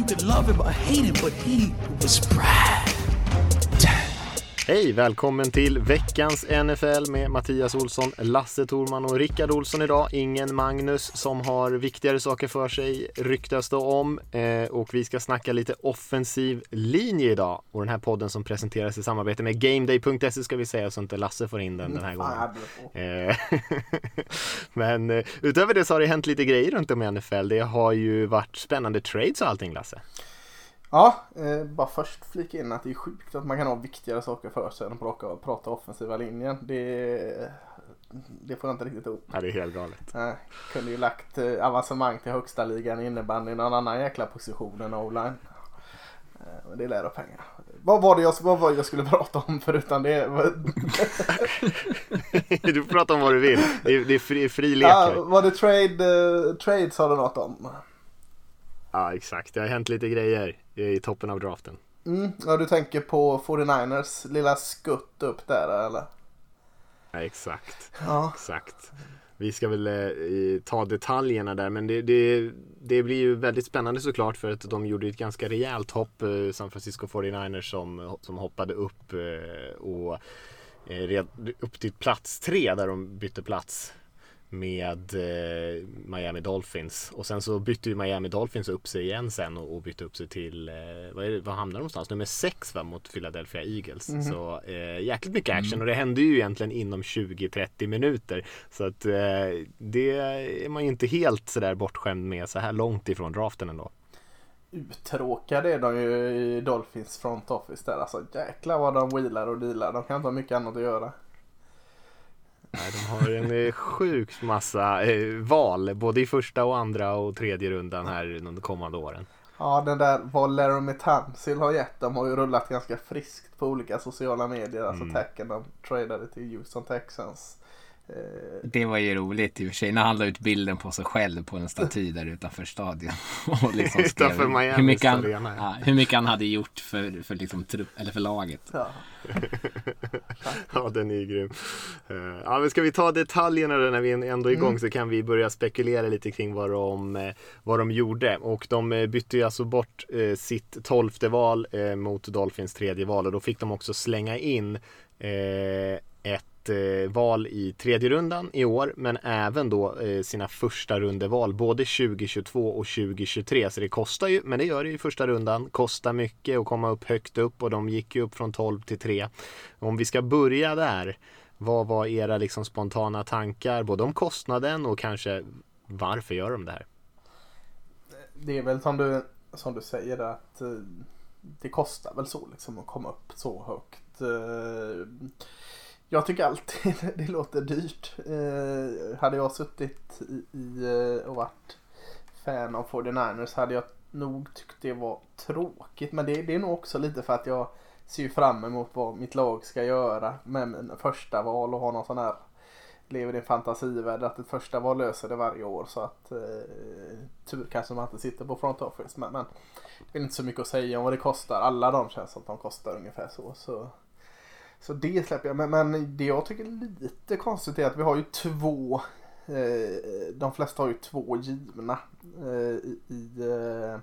You could love him or hate him, but he was Brad. Hej, välkommen till veckans NFL med Mattias Olsson, Lasse Thorman och Rickard Olsson idag. Ingen Magnus som har viktigare saker för sig ryktas det om. Eh, och vi ska snacka lite offensiv linje idag. Och den här podden som presenteras i samarbete med GameDay.se ska vi säga så inte Lasse får in den den här gången. Eh, Men eh, utöver det så har det hänt lite grejer runt om i NFL. Det har ju varit spännande trades och allting Lasse. Ja, eh, bara först flika in att det är sjukt att man kan ha viktigare saker för sig än att prata, prata offensiva linjen. Det, det får jag inte riktigt ihop. Ja, det är helt galet. Eh, kunde ju lagt eh, avancemang till högsta ligan i innebandy i någon annan jäkla position än o-line. Eh, men det lär av pengar. Vad var det jag, vad var jag skulle prata om förutom det? du får prata om vad du vill. Det är, det är fri, fri lek ja, här. var det trade, eh, trades har du något om? Ja, exakt. Det har hänt lite grejer i toppen av draften. Mm, ja, du tänker på 49ers lilla skutt upp där eller? Ja, exakt. Ja. Exakt. Vi ska väl eh, ta detaljerna där men det, det, det blir ju väldigt spännande såklart för att de gjorde ett ganska rejält hopp eh, San Francisco 49ers som, som hoppade upp eh, och eh, upp till plats tre där de bytte plats med eh, Miami Dolphins och sen så bytte ju Miami Dolphins upp sig igen sen och, och bytte upp sig till eh, vad, är det, vad hamnar de någonstans? Nummer sex va, mot Philadelphia Eagles. Så eh, jäkligt mycket action och det hände ju egentligen inom 20-30 minuter. Så att eh, det är man ju inte helt sådär bortskämd med så här långt ifrån draften ändå. Uttråkade är de ju i Dolphins front office där. Alltså jäklar vad de wheelar och dealar. De kan inte ha mycket annat att göra. Nej, de har en eh, sjukt massa eh, val både i första och andra och tredje rundan här de kommande åren. Ja, den där vad Laramie Tansil har gett dem har ju rullat ganska friskt på olika sociala medier. Alltså Mm. tacken de tradade till Houston Texans. Det var ju roligt i och för sig när han la ut bilden på sig själv på en staty där utanför stadion. Och liksom skrev Utanför Miamis hur, mycket han, arena. ja, hur mycket han hade gjort för, för, liksom, eller för laget. ja. Ja, den är ju grym. Eh, Ja, men ska vi ta detaljerna då när vi ändå är igång så kan vi börja spekulera lite kring vad de, eh, vad de gjorde. Och de eh, bytte ju alltså bort sitt tolfte val mot Dolphins tredje val och då fick de också slänga in ett eh, val i tredje rundan i år men även då eh, sina första rundeval både 2022 och 2023 så det kostar ju men det gör det ju i första rundan kostar mycket att komma upp högt upp och de gick ju upp från 12 till 3 om vi ska börja där vad var era liksom spontana tankar både om kostnaden och kanske varför gör de det här? Det är väl som du, som du säger att eh, det kostar väl så liksom att komma upp så högt. Eh, jag tycker alltid det låter dyrt. Eh, Hade jag suttit i, i eh, och varit fan av 49ers hade jag nog tyckt det var tråkigt. Men det, det är nog också lite för att jag ser ju fram emot vad mitt lag ska göra med min första val och ha någon sån här lever i en fantasivärld att ett första val löser det varje år så att eh, tur kanske man inte sitter på front office men, men det är inte så mycket att säga om vad det kostar. Alla de känns att de kostar ungefär så. Så, så det släpper jag. Men, men det jag tycker är lite konstigt är att vi har ju två eh, de flesta har ju två givna eh, i, i eh,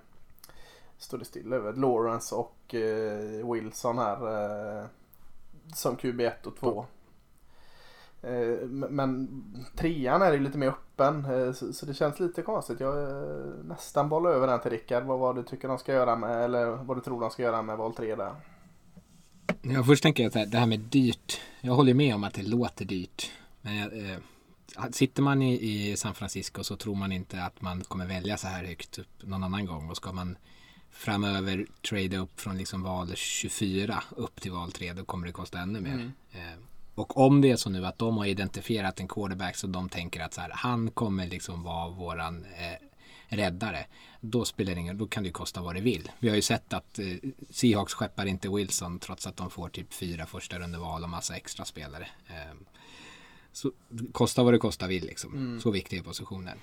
står det still över Lawrence och eh, Wilson här eh, som QB1 och 2. Eh, men- trean är ju lite mer öppen eh, så, det känns lite konstigt. Jag eh, nästan bollar över den till Rickard. Vad, vad du tycker de ska göra med eller vad du tror de ska göra med val 3 där. Ja, först tänker jag så här, det här med dyrt. Jag håller med om att det låter dyrt. Men eh, sitter man i, i San Francisco så tror man inte att man kommer välja så här högt upp någon annan gång. Och ska man framöver trada upp från liksom val 24 upp till val 3 då kommer det kosta ännu mer. Eh, och om det är så nu att de har identifierat en quarterback så de tänker att så här, han kommer liksom vara våran eh, räddare. Då spelar det ingen, då kan det ju kosta vad det vill. Vi har ju sett att eh, Seahawks skeppar inte Wilson trots att de får typ fyra första rundeval och massa extra spelare. Eh, så kosta vad det kostar vill liksom. Mm. Så viktig är positionen.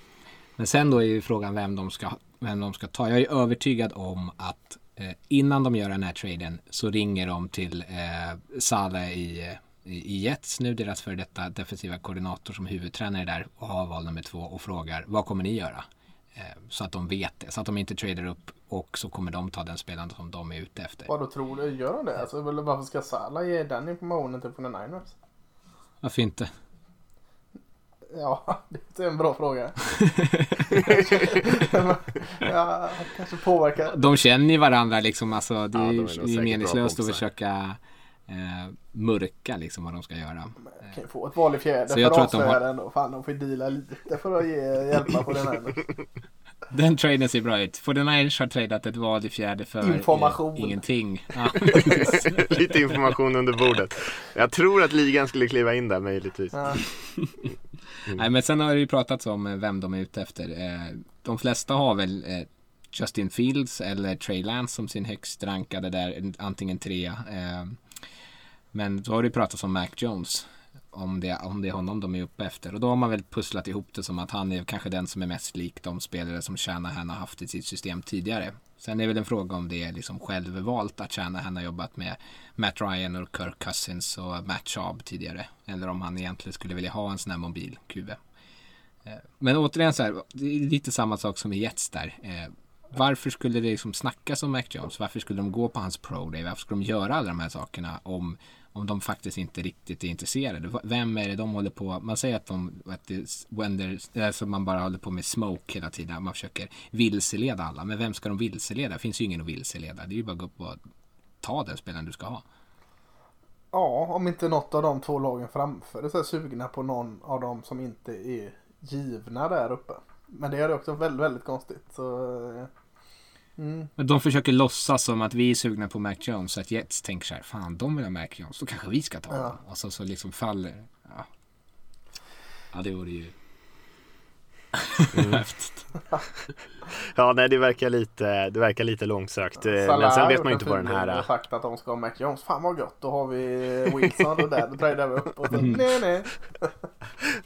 Men sen då är ju frågan vem de ska, vem de ska ta. Jag är övertygad om att eh, innan de gör den här traden så ringer de till eh, Saleh i, i, i Jets nu, deras före detta defensiva koordinator som huvudtränare där och har val nummer två och frågar vad kommer ni göra? Eh, så att de vet det, så att de inte tradar upp och så kommer de ta den spelaren som de är ute efter. Vad då tror du? Gör de det? Alltså, varför ska Salah ge den informationen till 49ers? Varför inte? Ja, det är en bra fråga. ja, kanske påverkar. De känner ju varandra liksom, alltså det Ja, är de är ju meningslöst att försöka eh, mörka liksom vad de ska göra. Kan ju få ett val i fjärde Så för jag att tror att de har-. Och fan, de får ju deala lite för att ge, hjälpa på den här. Den traden ser bra ut. 49ers har tradat ett val i fjärde för Information. Eh, ingenting. Ja, Lite information under bordet. Jag tror att ligan skulle kliva in där möjligtvis. Ja. Nej, men sen har det ju pratats om eh, vem de är ute efter. Eh, De flesta har väl eh, Justin Fields eller Trey Lance som sin högst rankade där, antingen trea. Eh, men då har det pratats om Mac Jones. Om det, om det är honom de är uppe efter. Och då har man väl pusslat ihop det som att han är kanske den som är mest lik de spelare som Shanahan har haft i sitt system tidigare. Sen är väl en fråga om det är liksom självvalt att Shanahan har jobbat med Matt Ryan och Kirk Cousins och Matt Schaub tidigare. Eller om han egentligen skulle vilja ha en sån här mobil QB. Eh, men återigen så här, det är lite samma sak som i Jets där. Eh, varför skulle det liksom snackas om Mac Jones? Varför skulle de gå på hans pro day? Varför skulle de göra alla de här sakerna om, om de faktiskt inte riktigt är intresserade? Vem är det de håller på? Man säger att de, att det, wender, alltså eh, man bara håller på med smoke hela tiden. Man försöker vilseleda alla. Men vem ska de vilseleda? Det finns ju ingen att vilseleda. Det är ju bara att gå upp och ta den spelaren du ska ha. ja, om inte något av de två lagen framför är så sugna på någon av dem som inte är givna där uppe. Men det är också väldigt, väldigt konstigt. Så, eh, mm. Men de försöker låtsas som att vi är sugna på Mac Jones. Så att Jets tänker så här, fan de vill ha Mac Jones. Då kanske vi ska ta Ja. honom. Och så, så liksom faller. Ja, ja det vore ju häftigt. Ja, nej det verkar lite, det verkar lite långsökt. Eh, Men Salah sen har vet man en inte vad den här... grej och sagt att de ska ha Mac Jones. Fan vad gött, då har vi Wilson och där, då tradar vi upp. Och så, nej nej.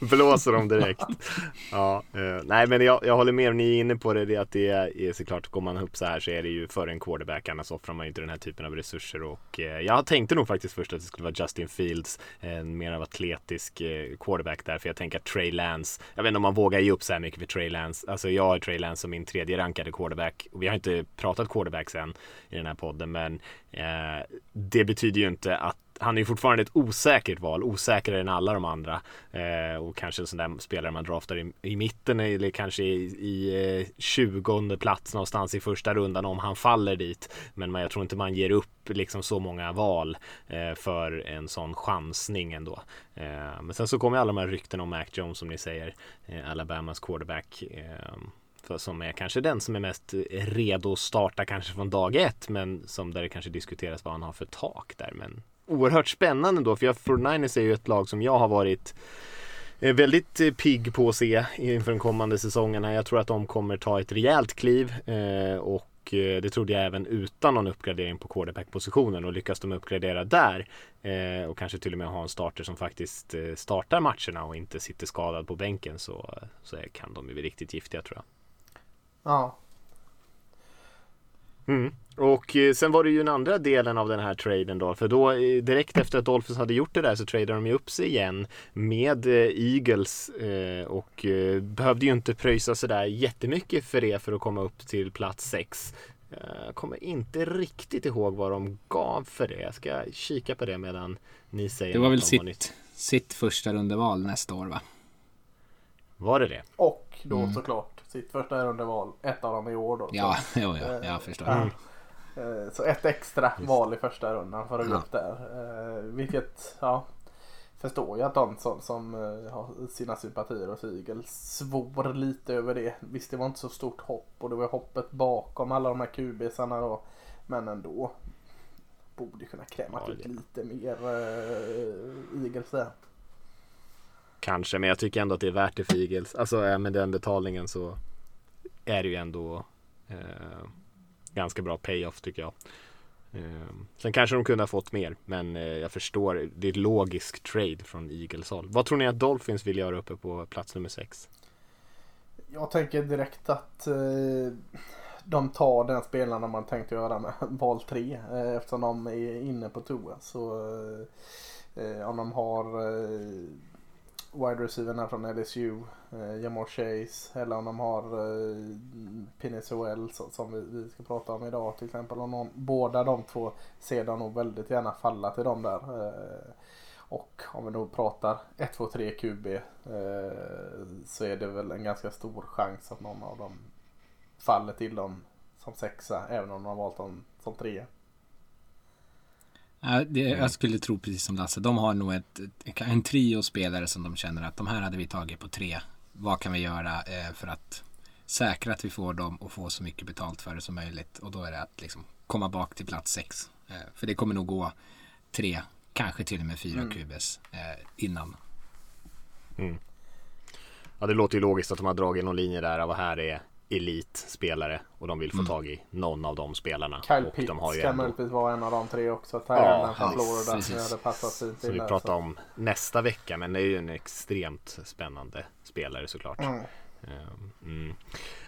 blåser dem direkt. Ja, eh, nej men jag, jag håller med, ni är inne på det, det att det är såklart, går man upp så här så är det ju för en quarterback, annars offrar man ju inte den här typen av resurser och eh, jag tänkte nog faktiskt först att det skulle vara Justin Fields, en mer av atletisk eh, quarterback där, för jag tänker att Trey Lance, jag vet inte om man vågar ge upp så här mycket för Trey Lance, alltså jag har Trey Lance som min tredje rankade quarterback och vi har inte pratat quarterbacks än i den här podden, men eh, det betyder ju inte att han är ju fortfarande ett osäkert val, osäkrare än alla de andra. Eh, och kanske en sån där spelare man draftar i, i mitten eller kanske i, i eh, 20 plats någonstans i första rundan om han faller dit. Men man, jag tror inte man ger upp liksom så många val eh, för en sån chansning ändå. Eh, men sen så kommer alla de här rykten om Mac Jones som ni säger, eh, Alabamas quarterback. Eh, som är kanske den som är mest redo att starta kanske från dag ett men som där det kanske diskuteras vad han har för tak där men oerhört spännande då för jag, 49ers är ju ett lag som jag har varit eh, väldigt eh, pigg på att se inför de kommande säsongerna. Jag tror att de kommer ta ett rejält kliv eh, och det trodde jag även utan någon uppgradering på quarterback-positionen och lyckas de uppgradera där och kanske till och med ha en starter som faktiskt startar matcherna och inte sitter skadad på bänken så, så kan de ju bli riktigt giftiga tror jag. Ja, Mm. Och eh, sen var det ju den andra delen av den här traden då. För då eh, direkt efter att Dolphins hade gjort det där så tradade de ju upp sig igen med eh, Eagles. Och eh, behövde ju inte pröjsa sådär jättemycket för det för att komma upp till plats 6. Jag kommer inte riktigt ihåg vad de gav för det. Jag ska kika på det medan ni säger Det var väl vad ni- sitt, sitt första rundeval nästa år va? Var det det? och då såklart sitt första rundeval. Ett av dem i år då. Så, Ja, jo, ja, jag förstår. Ja. Eh, Så ett extra val i första rundan för att gå Ja. upp där. Eh, Vilket, ja. Förstår jag att de som, som eh, har sina sympatier hos Eagles svor lite över det. Visst det var inte så stort hopp och det var hoppet bakom alla de här QBsarna då. Men ändå. Borde kunna kräma Ja, ut lite mer uh, Eagles där. Kanske, men jag tycker ändå att det är värt det för Eagles. Alltså äh, med den betalningen så är det ju ändå eh, ganska bra payoff tycker jag. Eh, sen kanske de kunde ha fått mer, men eh, jag förstår. Det är ett logisk trade från Eagles håll. Vad tror ni att Dolphins vill göra uppe på plats nummer sex? Jag tänker direkt att eh, de tar den spelaren man tänkte göra med val 3 eh, eftersom de är inne på toa. Så eh, eh om de har eh, wide receiverna från LSU, eh, Jamar Chase eller om de har eh, Pinisuel som vi, vi ska prata om idag till exempel. Och någon, båda de två ser de nog väldigt gärna falla till dem där. Eh, och om vi då pratar 1, 2, 3 QB eh, så är det väl en ganska stor chans att någon av dem faller till dem som sexa även om de har valt dem som trea. Ja, det, jag skulle tro precis som Lasse. De har nog ett, en trio spelare som de känner att de här hade vi tagit på tre. Vad kan vi göra eh, för att säkra att vi får dem och få så mycket betalt för det som möjligt. Och då är det att liksom komma bak till plats sex. Eh, för det kommer nog gå tre, kanske till och med fyra mm. QBs eh, innan. Mm. Ja, det låter ju logiskt att de har dragit någon linje där av vad här är elitspelare och de vill få mm. tag i någon av de spelarna. Kyle och Pitts de har ju ska möjligtvis vara en av de tre också. ja, från Florida som hade passat fint Som vi pratar om nästa vecka men det är ju en extremt spännande spelare såklart. Mm. Ehm, mm.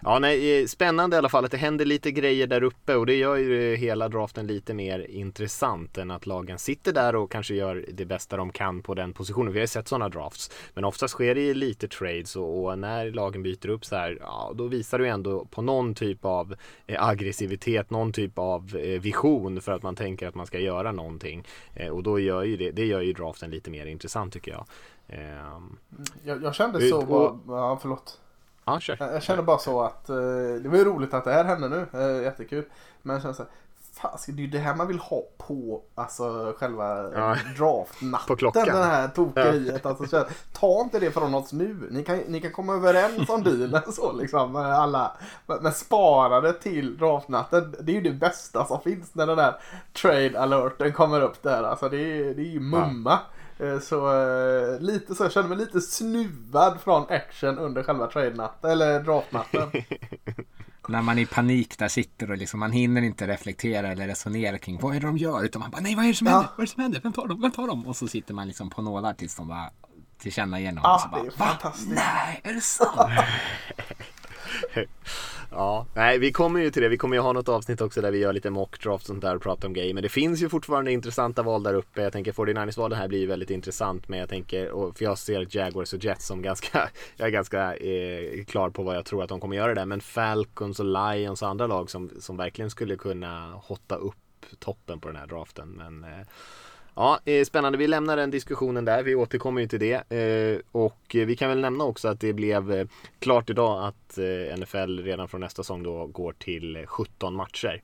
Ja, nej, eh, spännande i alla fall att det händer lite grejer där uppe och det gör ju hela draften lite mer intressant än att lagen sitter där och kanske gör det bästa de kan på den positionen. Vi har ju sett sådana drafts, men oftast sker det ju lite trades och, och, när lagen byter upp så här, ja, då visar du ändå på någon typ av eh, aggressivitet, någon typ av eh, vision för att man tänker att man ska göra någonting och då gör ju det, det gör ju draften lite mer intressant tycker jag. Um, jag, jag kände så, och, bara, ja förlåt. Ja, kör. Jag känner bara så att eh, det var ju roligt att det här hände nu. Eh, jättekul. Men jag känner så här, Fasiken, det är ju det här man vill ha på alltså, själva ja. draftnatten. På klockan. Den här tokeriet. Alltså, ta inte det från oss nu. Ni kan, ni kan komma överens om dealen så liksom. Alla. Men spara det till draftnatten. Det är ju det bästa som finns när den där trade alerten kommer upp där. Alltså det är, det är ju mumma. Ja. Eh, så eh, lite så, jag känner mig lite snuvad från action under själva trade-natten, eller draftnatten. När man i panik där sitter och liksom, man hinner inte reflektera eller resonera kring vad är det de gör. Utan man bara, nej vad är det som händer? Vad är det som händer? Vem tar dem? Vem tar dem? Och så sitter man liksom på nålar tills de bara tillkännager något. Ja, bara, det är fantastiskt. Nej, är det sant? Ja, nej vi kommer ju till det. Vi kommer ju ha något avsnitt också där vi gör lite mockdraft och sånt där och pratar om grejer. Men det finns ju fortfarande intressanta val där uppe. Jag tänker 49ers-valen här blir ju väldigt intressant. Men jag tänker, för jag ser Jaguars och Jets som ganska, jag är ganska eh, klar på vad jag tror att de kommer göra där. Men Falcons och Lions och andra lag som, som verkligen skulle kunna hotta upp toppen på den här draften. Men eh, Ja, eh, spännande. Vi lämnar den diskussionen där. Vi återkommer ju till det. Eh, och vi kan väl nämna också att det blev eh, klart idag att NFL redan från nästa säsong då går till 17 matcher.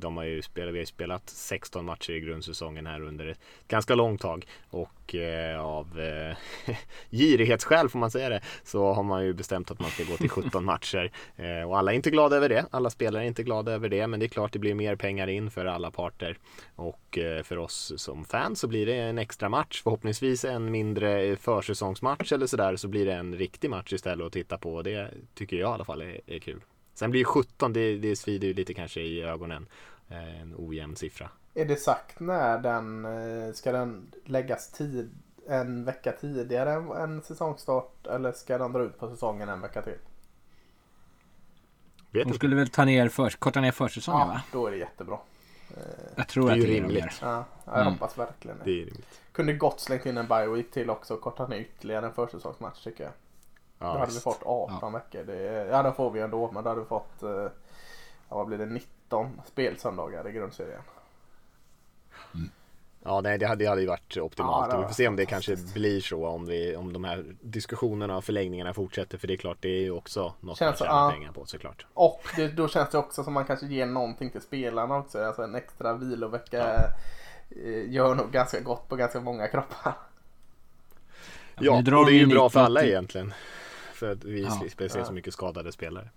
De har ju spelat, vi har spelat 16 matcher i grundsäsongen här under ett ganska långt tag. Och eh, av eh, girighetsskäl får man säga det, så har man ju bestämt att man ska gå till 17 matcher. Eh, och alla är inte glada över det. Alla spelare är inte glada över det. Men det är klart det blir mer pengar in för alla parter. Och eh, för oss som fans så blir det en extra match. Förhoppningsvis en mindre försäsongsmatch eller sådär. Så blir det en riktig match istället att titta på. Och det tycker jag i alla fall är, är kul. Sen blir 17, det, det svider ju lite kanske i ögonen. Eh, en ojämn siffra. Är det sagt när den, eh, ska den läggas tid, en vecka tidigare än säsongstart eller ska den dra ut på säsongen en vecka till? Vet De skulle väl ta ner för, korta ner försäsongen ja, va? då är det jättebra. Jag tror det att det är rimligt. Ja, jag mm. hoppas verkligen det. det är rimligt. Kunde gott slängt in en bye week till också och kortat ner ytterligare en försäsongsmatch tycker jag. Ja, då hade vi fått 18 ja. veckor. Det, ja, det får vi ändå. Men då hade vi fått, eh, ja, vad blir det, 19 spelsöndagar i grundserien. Mm. Ja, nej, det hade, det hade ju varit optimalt. Ja, vi får se om det kanske blir så om, vi, om de här diskussionerna och förlängningarna fortsätter. För det är klart, det är ju också något känns, man tjänar ja. pengar på såklart. Och det, då känns det också som man kanske ger någonting till spelarna också. Alltså en extra vilovecka ja. Eh, gör nog ganska gott på ganska många kroppar. Ja, och det är ju bra för alla egentligen. För att vi ja. slipper se så mycket skadade spelare.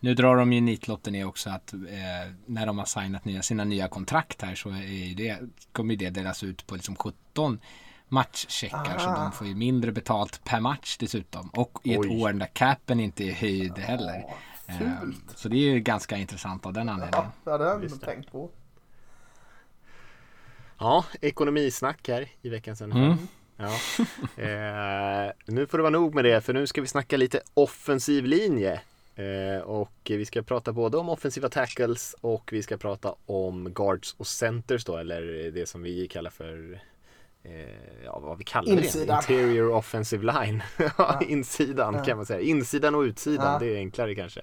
Nu drar de ju nitlotten i också att eh, när de har signat nya, sina nya kontrakt här så är det, kommer det delas ut på liksom 17 matchcheckar så Ah. de får ju mindre betalt per match dessutom. Och i ett Oj. år där capen inte är höjd heller. Ehm, fult. Så det är ju ganska intressant av den anledningen. Ja, det hade jag tänkt på. Ja, ekonomisnack här i veckans NFL. Mm. Ja. Eh, nu får det vara nog med det för nu ska vi snacka lite offensiv linje. Eh, och vi ska prata både om offensiva tackles och vi ska prata om guards och centers då eller det som vi kallar för eh, ja, vad vi kallar Insidan. det? Interior offensive line. ja, insidan Ja. kan man säga. Insidan och utsidan, Ja. det är enklare kanske.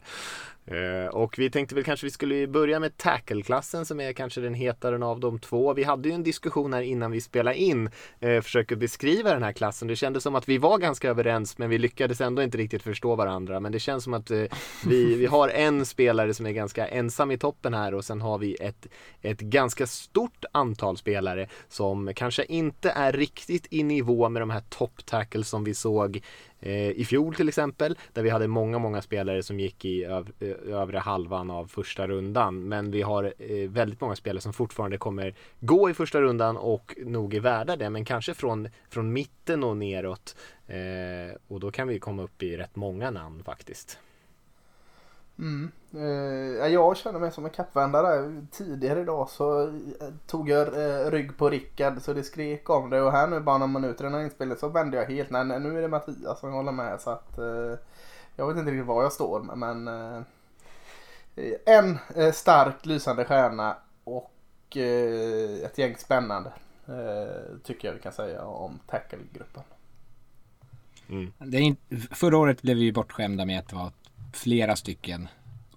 Eh, och vi tänkte väl kanske vi skulle börja med tackle-klassen som är kanske den hetare av de två. Vi hade ju en diskussion här innan vi spelade in, eh, försöker beskriva den här klassen. Det kändes som att vi var ganska överens men vi lyckades ändå inte riktigt förstå varandra. Men det känns som att eh, vi, vi har en spelare som är ganska ensam i toppen här och sen har vi ett, ett ganska stort antal spelare som kanske inte är riktigt i nivå med de här top tackles som vi såg Eh, i fjol till exempel. Där vi hade många, många spelare som gick i öv, eh, övre halvan av första rundan. Men vi har eh, väldigt många spelare som fortfarande kommer gå i första rundan och nog är värda det. Men kanske från, från mitten och neråt. Och då kan vi komma upp i rätt många namn faktiskt. Mm. Eh, jag känner mig som en kappvändare. Tidigare idag så eh, tog jag eh, rygg på Rickard så det skrek om det och här nu bara några minuter innan inspelningen så vände jag helt. Nej, nu är det Mattias som håller med så att jag vet inte riktigt var jag står men en stark lysande stjärna och ett gäng spännande tycker jag vi kan säga om tackle-gruppen. Det är in, förra året blev vi ju bortskämda med att det var flera stycken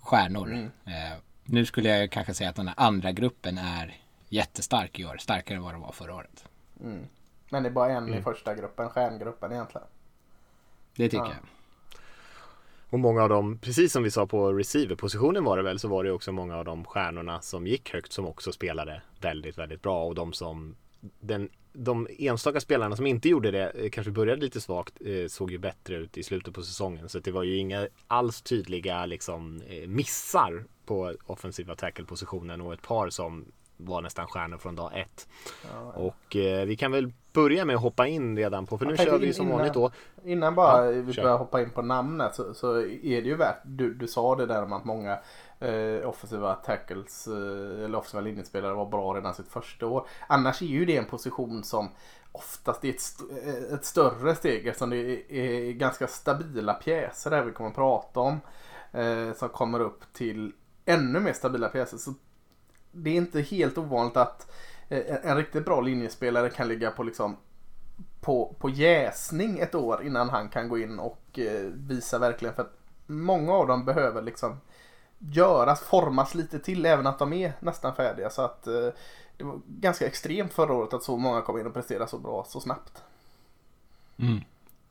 stjärnor. Mm. Eh, nu skulle jag kanske säga att den här andra gruppen är jättestark i år. Starkare än vad det var förra året. Mm. Men det är bara en Mm. i första gruppen, stjärngruppen egentligen. Det tycker Ja. jag. Och många av dem, precis som vi sa på receiverpositionen var det väl, så var det också många av de stjärnorna som gick högt som också spelade väldigt, väldigt bra. Och de som, den, de enstaka spelarna som inte gjorde det, eh, kanske började lite svagt, eh, såg ju bättre ut i slutet på säsongen. Så det var ju inga alls tydliga liksom, eh, missar på offensiva tackle-positionen och ett par som var nästan stjärnor från dag ett. Ja, Och eh, vi kan väl börja med att hoppa in redan på, för nu kör vi in- som innan- vanligt då. Innan bara Ja, vi kör. börjar hoppa in på namnet så, så är det ju värt, du, du sa det där om att många eh, offensiva tackles eh, eller offensiva linjespelare var bra redan sitt första år. Annars är ju det en position som oftast är ett, st- eh, ett större steg eftersom det är, är ganska stabila pjäser där vi kommer att prata om. Eh, som kommer upp till ännu mer stabila pjäser. Så det är inte helt ovanligt att eh, en, en riktigt bra linjespelare kan ligga på liksom på, på jäsning ett år innan han kan gå in och eh, visa verkligen. För att många av dem behöver liksom göras, formas lite till även att de är nästan färdiga. Så att eh, det var ganska extremt förra året att så många kom in och presterade så bra så snabbt. Mm.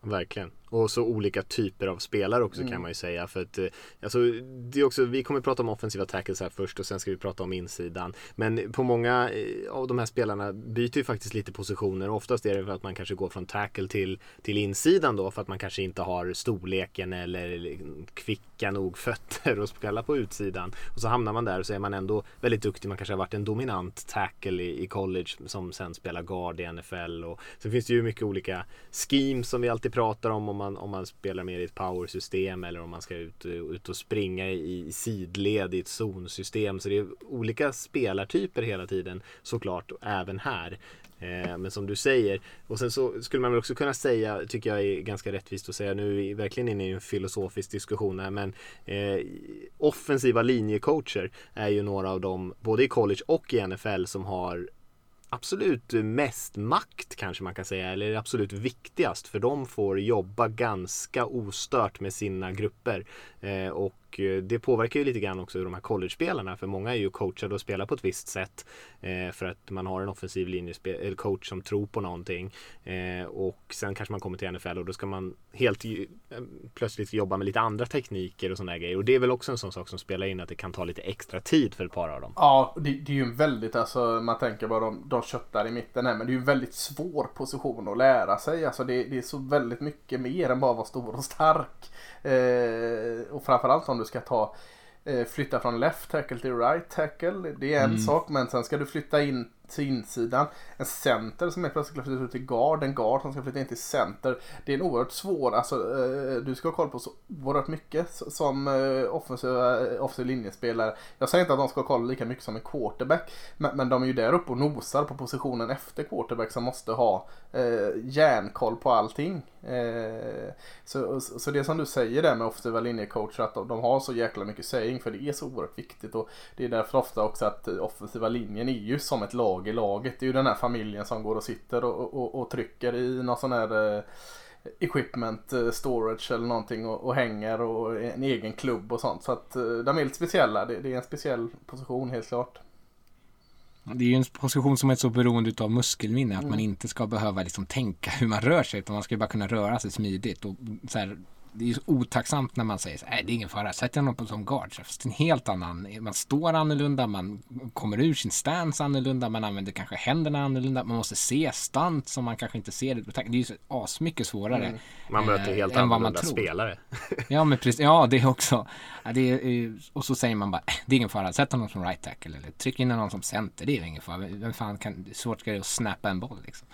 Verkligen. Och så olika typer av spelare också Mm. kan man ju säga. För att, eh, alltså, det är också, vi kommer prata om offensiva tackles här först och sen ska vi prata om insidan. Men på många eh, av de här spelarna byter ju faktiskt lite positioner. Oftast är det för att man kanske går från tackle till, till insidan då för att man kanske inte har storleken eller kvicka nog fötter att spela på utsidan. Och så hamnar man där och så är man ändå väldigt duktig. Man kanske har varit en dominant tackle i, i college som sen spelar guard i NFL. Och sen finns det ju mycket olika schemes som vi alltid pratar om. Om man, om man spelar mer i ett powersystem eller om man ska ut, ut och springa i sidled i ett zonsystem. Så det är olika spelartyper hela tiden såklart, även här. Eh, men som du säger, och sen så skulle man väl också kunna säga, tycker jag är ganska rättvist att säga, nu är vi verkligen inne i en filosofisk diskussion här, men eh, offensiva linjecoacher är ju några av dem, både i college och i NFL, som har absolut mest makt kanske man kan säga, eller absolut viktigast för de får jobba ganska ostört med sina grupper. Eh, och eh, det påverkar ju lite grann också de här college-spelarna för många är ju coachade och spelar på ett visst sätt eh, för att man har en offensiv linjecoach som tror på någonting. Eh, och sen kanske man kommer till NFL och då ska man helt eh, plötsligt jobba med lite andra tekniker och sådana grejer. Och det är väl också en sån sak som spelar in att det kan ta lite extra tid för ett par av dem. Ja, det, det är ju en väldigt, alltså man tänker bara de, de köttar i mitten här, men det är ju en väldigt svår position att lära sig. Alltså det, det är så väldigt mycket mer än bara vara stor och stark. Eh, och framförallt om du ska ta eh, flytta från left tackle till right tackle. Det är en sak, men sen ska du flytta in insidan. En center som är plötsligt ska flytta ut till guard, en guard som ska flytta in till center. Det är en oerhört svår, alltså eh, du ska ha koll på så oerhört mycket som eh, offensiva, eh, offensiv linjespelare. Jag säger inte att de ska ha koll lika mycket som en quarterback, men, men de är ju där uppe och nosar på positionen efter quarterback som måste ha eh, järnkoll på allting. Eh, så, så det som du säger där med offensiva linjecoacher att de, de har så jäkla mycket saying för det är så oerhört viktigt och det är därför ofta också att offensiva linjen är ju som ett lag i laget. Det är ju den här familjen som går och sitter och, och, och trycker i någon sån här eh, equipment eh, storage eller någonting och, och hänger och en egen klubb och sånt. Så att eh, de är lite speciella. Det, det är en speciell position helt klart. Det är ju en position som är så beroende av muskelminne att man inte ska behöva liksom tänka hur man rör sig utan man ska bara kunna röra sig smidigt. Och så här, det är ju otacksamt när man säger så nej det är ingen fara, sätt honom på som guard. Fast en helt annan, man står annorlunda, man kommer ur sin stance annorlunda, man använder kanske händerna annorlunda, man måste se stunt som man kanske inte ser. Det är ju så asmycket svårare. Man möter eh, helt annorlunda spelare. Ja, men precis. Ja, det också. Ja, det är, eh, och så säger man bara, "Äh, det är ingen fara, sätt honom som right tackle eller tryck in honom som center, det är ingen fara. Vem fan kan, svårt ska det att snappa en boll liksom.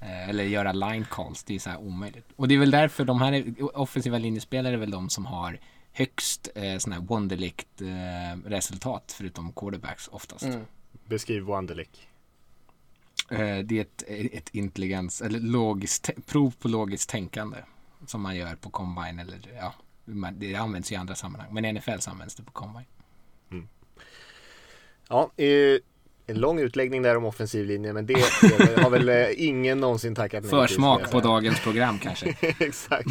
Eh, Eller göra line calls, det är så här omöjligt. Och det är väl därför de här offensiva linjespelare är väl de som har högst eh, sådana här Wonderlict eh, resultat förutom quarterbacks oftast. Beskriv Wonderlick. Eh, det är ett, ett intelligens, eller logiskt, prov på logiskt tänkande som man gör på combine eller ja, det används i andra sammanhang. Men i NFL så används det på combine. Ja, eh, en lång utläggning där om offensiv linje men det, det har väl eh, ingen någonsin tackat nej Försmak på dagens program kanske. Exakt.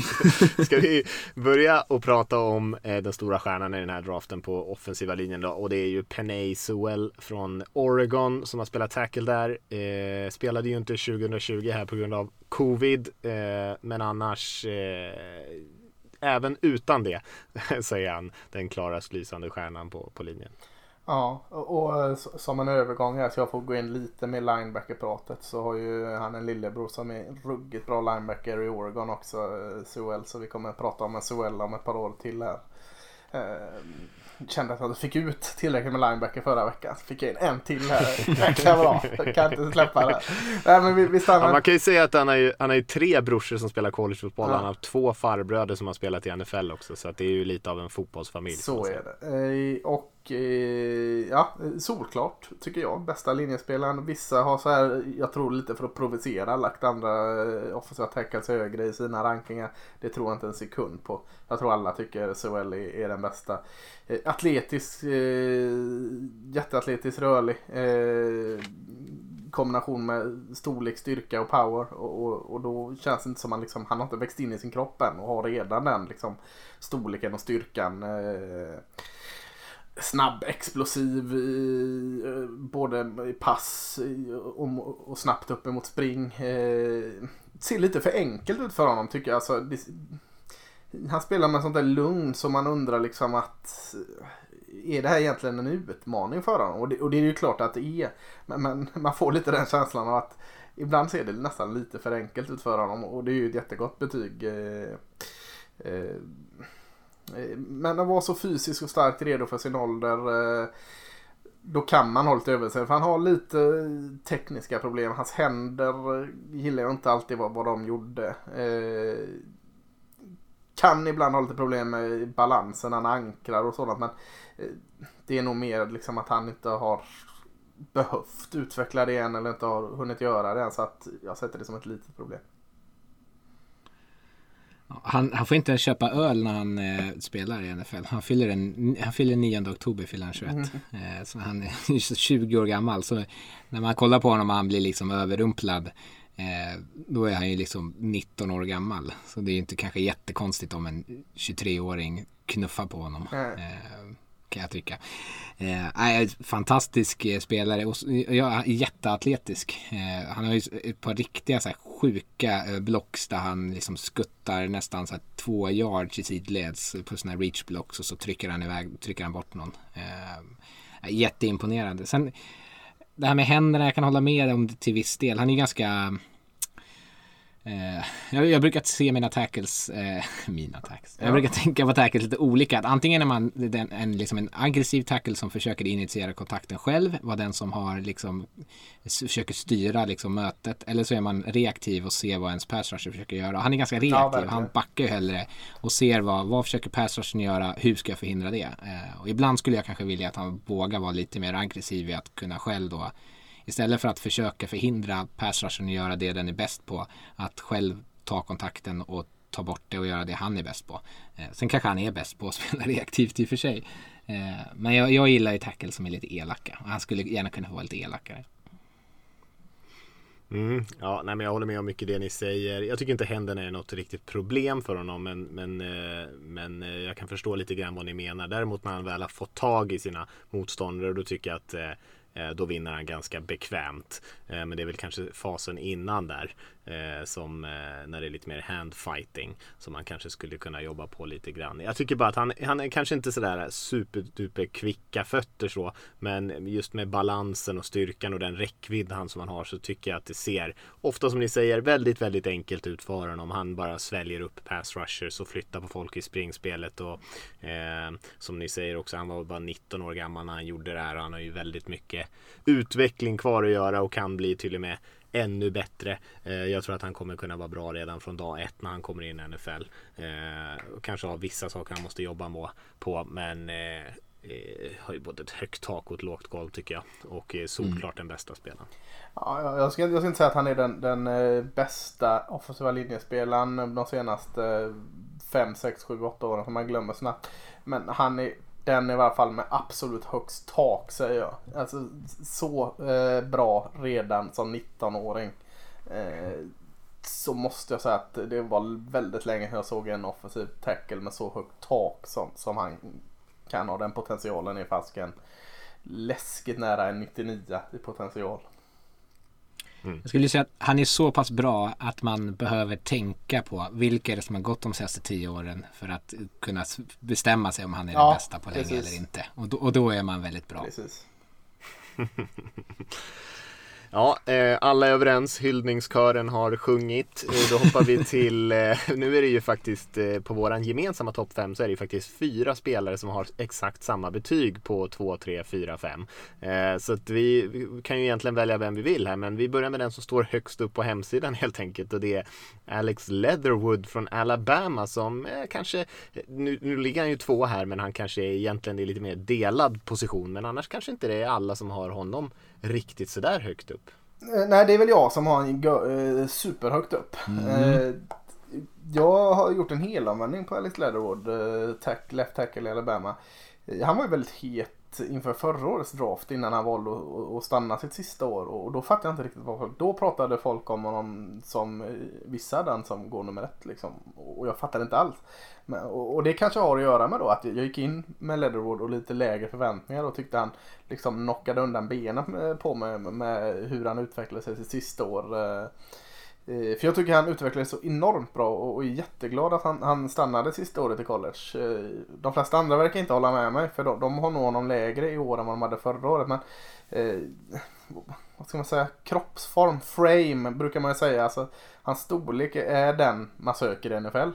Ska vi börja och prata om eh, den stora stjärnan i den här draften på offensiva linjen då och det är ju Penay Sewell från Oregon som har spelat tackle där. Eh, spelade ju inte 2020 här på grund av covid eh, men annars eh, även utan det säger han den klarast lysande stjärnan på, på linjen. Ja, och, eh, som en övergång här så jag får gå in lite med linebacker-pratet så har ju han en lillebror som är ruggigt bra linebacker i Oregon också, eh, Sewell. Så vi kommer att prata om en Sewell om ett par år till här. Eh, kände att jag fick ut tillräckligt med linebacker förra veckan. Så fick jag in en till här. Jäkla bra. Jag kan inte släppa det. Nej men vi, vi stannar. Ja, man kan ju säga att han har ju, han har ju tre brorsor som spelar collegefotboll. Ja. Han har två farbröder som har spelat i NFL också. Så att det är ju lite av en fotbollsfamilj. Så är det. Och Eh, ja, solklart tycker jag. Bästa linjespelaren. Vissa har så här, jag tror lite för att provocera, lagt andra eh, offensiva tackles högre i sina rankingar. Det tror jag inte en sekund på. Jag tror alla tycker Sewell är, är den bästa. Eh, Atletisk, eh, jätteatletisk, rörlig. Eh, kombination med storlek, styrka och power. Och, och, och då känns det inte som att han, liksom, han har inte växt in i sin kropp än och har redan den liksom, storleken och styrkan. Eh, snabb, explosiv, i, eh, både i pass och, och snabbt upp emot spring. Eh, ser lite för enkelt ut för honom tycker jag. Alltså, det, han spelar med sånt där lugn som man undrar liksom att eh, är det här egentligen en utmaning för honom? Och det, och det är ju klart att det är. Men, men man får lite den känslan av att ibland ser det nästan lite för enkelt ut för honom och det är ju ett jättegott betyg. Eh, Eh, Eh, men att vara så fysiskt och starkt redo för sin ålder. Eh, då kan man ha lite över sig. För han har lite tekniska problem. Hans händer gillar jag inte alltid vad, vad de gjorde. Eh, kan ibland ha lite problem med balansen han ankrar och sådant. Men det är nog mer liksom att han inte har behövt utveckla det än eller inte har hunnit göra det än. Så att jag sätter det som ett litet problem. Han, han får inte ens köpa öl när han eh, spelar i NFL. Han fyller, en, han fyller 9 oktober, fyller han 21. Eh, så han är ju så 20 år gammal. Så när man kollar på honom och han blir liksom överrumplad. Eh, då är han ju liksom 19 år gammal. Så det är ju inte kanske jättekonstigt om en 23-åring knuffar på honom. Nej. Kan jag tycka. Eh, fantastisk eh, spelare och ja, jätteatletisk. Eh, han har ju ett par riktiga så här, sjuka eh, blocks där han liksom skuttar nästan så här, två yards i sidleds på sådana här reach blocks och så trycker han iväg, trycker han bort någon. Eh, jätteimponerande. Sen det här med händerna, jag kan hålla med om det till viss del. Han är ju ganska Eh, jag, jag, brukar se mina tackles, eh, mina tackles. Jag brukar tänka på tackles lite olika. Att antingen är man den, en, liksom en aggressiv tackle som försöker initiera kontakten själv, var den som har liksom försöker styra liksom mötet. Eller så är man reaktiv och ser vad ens pass rusher försöker göra. Han är ganska reaktiv, ja, han backar ju hellre och ser vad, vad försöker pass rushen göra, hur ska jag förhindra det? Eh, och ibland skulle jag kanske vilja att han vågar vara lite mer aggressiv i att kunna själv då Istället för att försöka förhindra pass rushen göra det den är bäst på. Att själv ta kontakten och ta bort det och göra det han är bäst på. Eh, sen kanske han är bäst på att spela reaktivt i och för sig. Eh, men jag, jag gillar ju tackle som är lite elaka. Och han skulle gärna kunna vara lite elakare. Mm, ja, nej, men jag håller med om mycket det ni säger. Jag tycker inte händerna är något riktigt problem för honom. Men, men, eh, men eh, jag kan förstå lite grann vad ni menar. Däremot när han väl har fått tag i sina motståndare. Då tycker jag att Eh, Eh, då vinner han ganska bekvämt. Eh, men det är väl kanske fasen innan där. Eh, som eh, när det är lite mer handfighting. Som man kanske skulle kunna jobba på lite grann. Jag tycker bara att han, han är kanske inte sådär superduper kvicka fötter så. Men just med balansen och styrkan och den räckvidd han som han har så tycker jag att det ser ofta som ni säger väldigt väldigt enkelt ut för honom. Han bara sväljer upp pass rushers och flyttar på folk i springspelet. Och eh, som ni säger också, han var bara 19 år gammal när han gjorde det här. och Han har ju väldigt mycket utveckling kvar att göra och kan bli till och med ännu bättre. Eh, jag tror att han kommer kunna vara bra redan från dag ett när han kommer in i NFL. Eh, kanske har vissa saker han måste jobba på men eh, har ju både ett högt tak och ett lågt golv tycker jag. Och är solklart mm. den bästa spelaren. Ja, jag, ska, jag ska inte säga att han är den, den bästa offensiva linjespelaren de senaste 5, 6, 7, 8 åren som man glömmer snabbt. Men han är den i varje fall med absolut högst tak säger jag. Alltså så eh, bra redan som 19-åring. Eh, så måste jag säga att det var väldigt länge sedan jag såg en offensiv tackle med så högt tak som, som han kan ha. Den potentialen är fasken läskigt nära en 99 i potential. Mm. Jag skulle säga att han är så pass bra att man behöver tänka på vilka är det som har gått de senaste tio åren för att kunna bestämma sig om han är ja, den bästa på länge eller inte. Och då, och då, är man väldigt bra. Ja, eh, alla är överens. Hyllningskören har sjungit. Eh, då hoppar vi till, eh, nu är det ju faktiskt eh, på våran gemensamma topp 5 så är det ju faktiskt fyra spelare som har exakt samma betyg på 2, 3, 4, 5. Så att vi, vi kan ju egentligen välja vem vi vill här men vi börjar med den som står högst upp på hemsidan helt enkelt och det är Alex Leatherwood från Alabama som eh, kanske, nu, nu ligger han ju två här men han kanske är egentligen i lite mer delad position men annars kanske inte det är alla som har honom riktigt sådär högt upp. Eh, nej, det är väl jag som har en uh, superhögt upp. Mm. Uh, jag har gjort en helomvändning på Alex Leatherwood, tack, left tackle i Alabama. Han var ju väldigt het inför förra årets draft innan han valde att stanna sitt sista år och då fattade jag inte riktigt vad folk, då pratade folk om honom som eh, vissa den som går nummer ett liksom och jag fattade inte alls. Men, och, och, det kanske har att göra med då att jag gick in med Leatherwood och lite lägre förväntningar och tyckte han liksom knockade undan benen eh, på mig med, med hur han utvecklade sig sitt sista år. Eh, Eh, för jag tycker han utvecklades så enormt bra och är jätteglad att han, han stannade sista året i college. Eh, de flesta andra verkar inte hålla med mig för de, de har nog honom lägre i år än vad de hade förra året. Men eh, vad ska man säga, kroppsform, frame brukar man ju säga. Alltså, hans storlek är den man söker i NFL.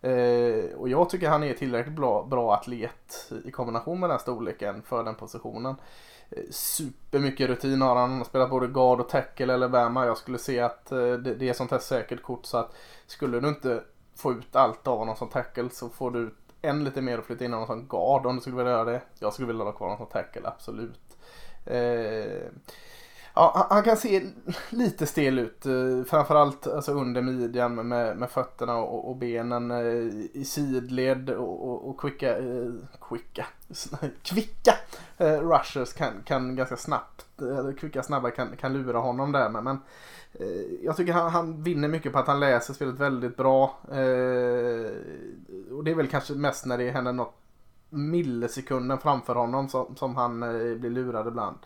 Eh, och jag tycker han är tillräckligt bra, bra atlet i kombination med den storleken för den positionen. Supermycket rutin har han. Han har spelat både guard och tackle eller bama. Jag skulle se att eh, det, det är sånt här säkert kort så att skulle du inte få ut allt av honom som tackle så får du ut än lite mer och flytta in honom som guard om du skulle vilja göra det. Jag skulle vilja ha kvar honom som tackle, absolut. Eh, Ja, han kan se lite stel ut. Eh, framförallt alltså under midjan med, med fötterna och, och benen eh, i sidled och, och, och quicka, quicka, kvicka eh, rushers kan, kan ganska snabbt, eller kvicka snabba kan, kan lura honom där med. Men jag tycker han, han vinner mycket på att han läser spelet väldigt bra. och det är väl kanske mest när det händer något millisekunden framför honom som, som han blir lurad ibland.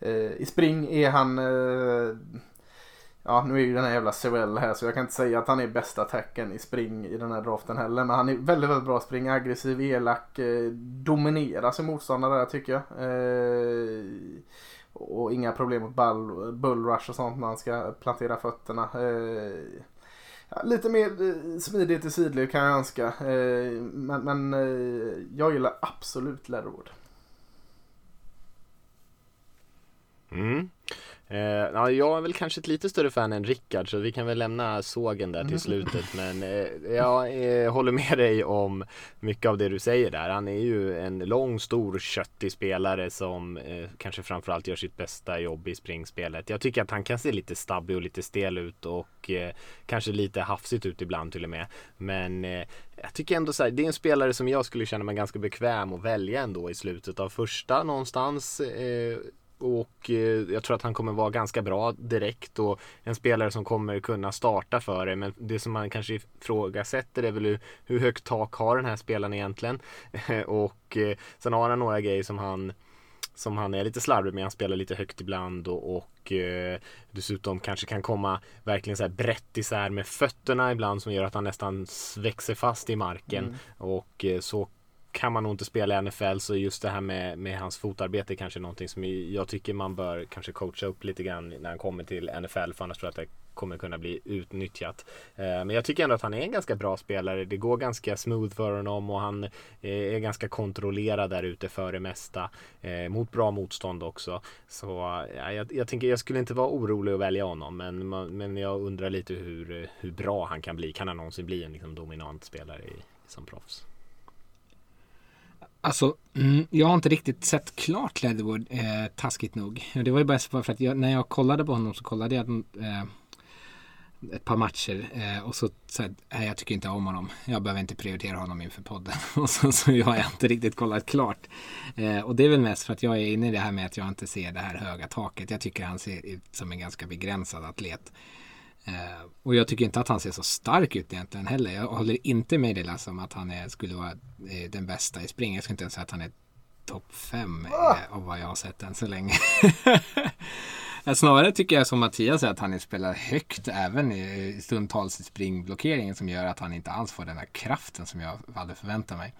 Eh, I spring är han eh, Ja nu är ju den här jävla Sewell här så jag kan inte säga att han är bästa attacken i spring i den här draften heller. Men han är väldigt, väldigt bra spring, aggressiv, elak, eh, dominerar sin motståndare där tycker jag. Eh, och inga problem mot bull, bullrush och sånt när han ska plantera fötterna. Eh, Ja, lite mer eh, smidigt i sidled kan jag önska. Eh, men men eh, jag gillar absolut Leatherwood. Mm. Eh, ja, jag är väl kanske ett lite större fan än Rickard så vi kan väl lämna sågen där till slutet. Men eh, jag eh, håller med dig om mycket av det du säger där. Han är ju en lång, stor, köttig spelare som eh, kanske framförallt gör sitt bästa jobb i springspelet. Jag tycker att han kan se lite stabbig och lite stel ut och eh, kanske lite hafsigt ut ibland till och med. Men eh, jag tycker ändå så här, det är en spelare som jag skulle känna mig ganska bekväm att välja ändå i slutet av första någonstans. Och eh, jag tror att han kommer vara ganska bra direkt och en spelare som kommer kunna starta för det. Men det som man kanske ifrågasätter är väl hur, hur högt tak har den här spelaren egentligen? och eh, sen har han några grejer som han som han är lite slarvig med. Han spelar lite högt ibland och, och eh, dessutom kanske kan komma verkligen så här brett isär med fötterna ibland som gör att han nästan växer fast i marken. Mm. Och eh, så kan man nog inte spela i NFL så just det här med, med hans fotarbete är kanske någonting som jag tycker man bör kanske coacha upp lite grann när han kommer till NFL för annars tror jag att det kommer kunna bli utnyttjat. Eh, men jag tycker ändå att han är en ganska bra spelare. Det går ganska smooth för honom och han eh, är ganska kontrollerad där ute för det mesta. Eh, mot bra motstånd också. Så ja, jag, jag tänker jag skulle inte vara orolig att välja honom men, men jag undrar lite hur, hur bra han kan bli. Kan han någonsin bli en liksom, dominant spelare i, som proffs? Alltså, mm, jag har inte riktigt sett klart Leatherwood, eh, taskigt nog. Det var ju bara för att jag, när jag kollade på honom så kollade jag eh, ett par matcher eh, och så, så här, jag tycker inte om honom. Jag behöver inte prioritera honom inför podden. och så, så jag har inte riktigt kollat klart. Eh, och det är väl mest för att jag är inne i det här med att jag inte ser det här höga taket. Jag tycker han ser ut som en ganska begränsad atlet. Eh, och jag tycker inte att han ser så stark ut egentligen heller. Jag håller inte med dig Lasse om att han är, skulle vara eh, den bästa i spring. Jag skulle inte ens säga att han är topp fem ah! av vad jag har sett än så länge. Snarare tycker jag som Mattias att han spelar högt även i stundtals i springblockeringen som gör att han inte alls får den här kraften som jag hade förväntat mig.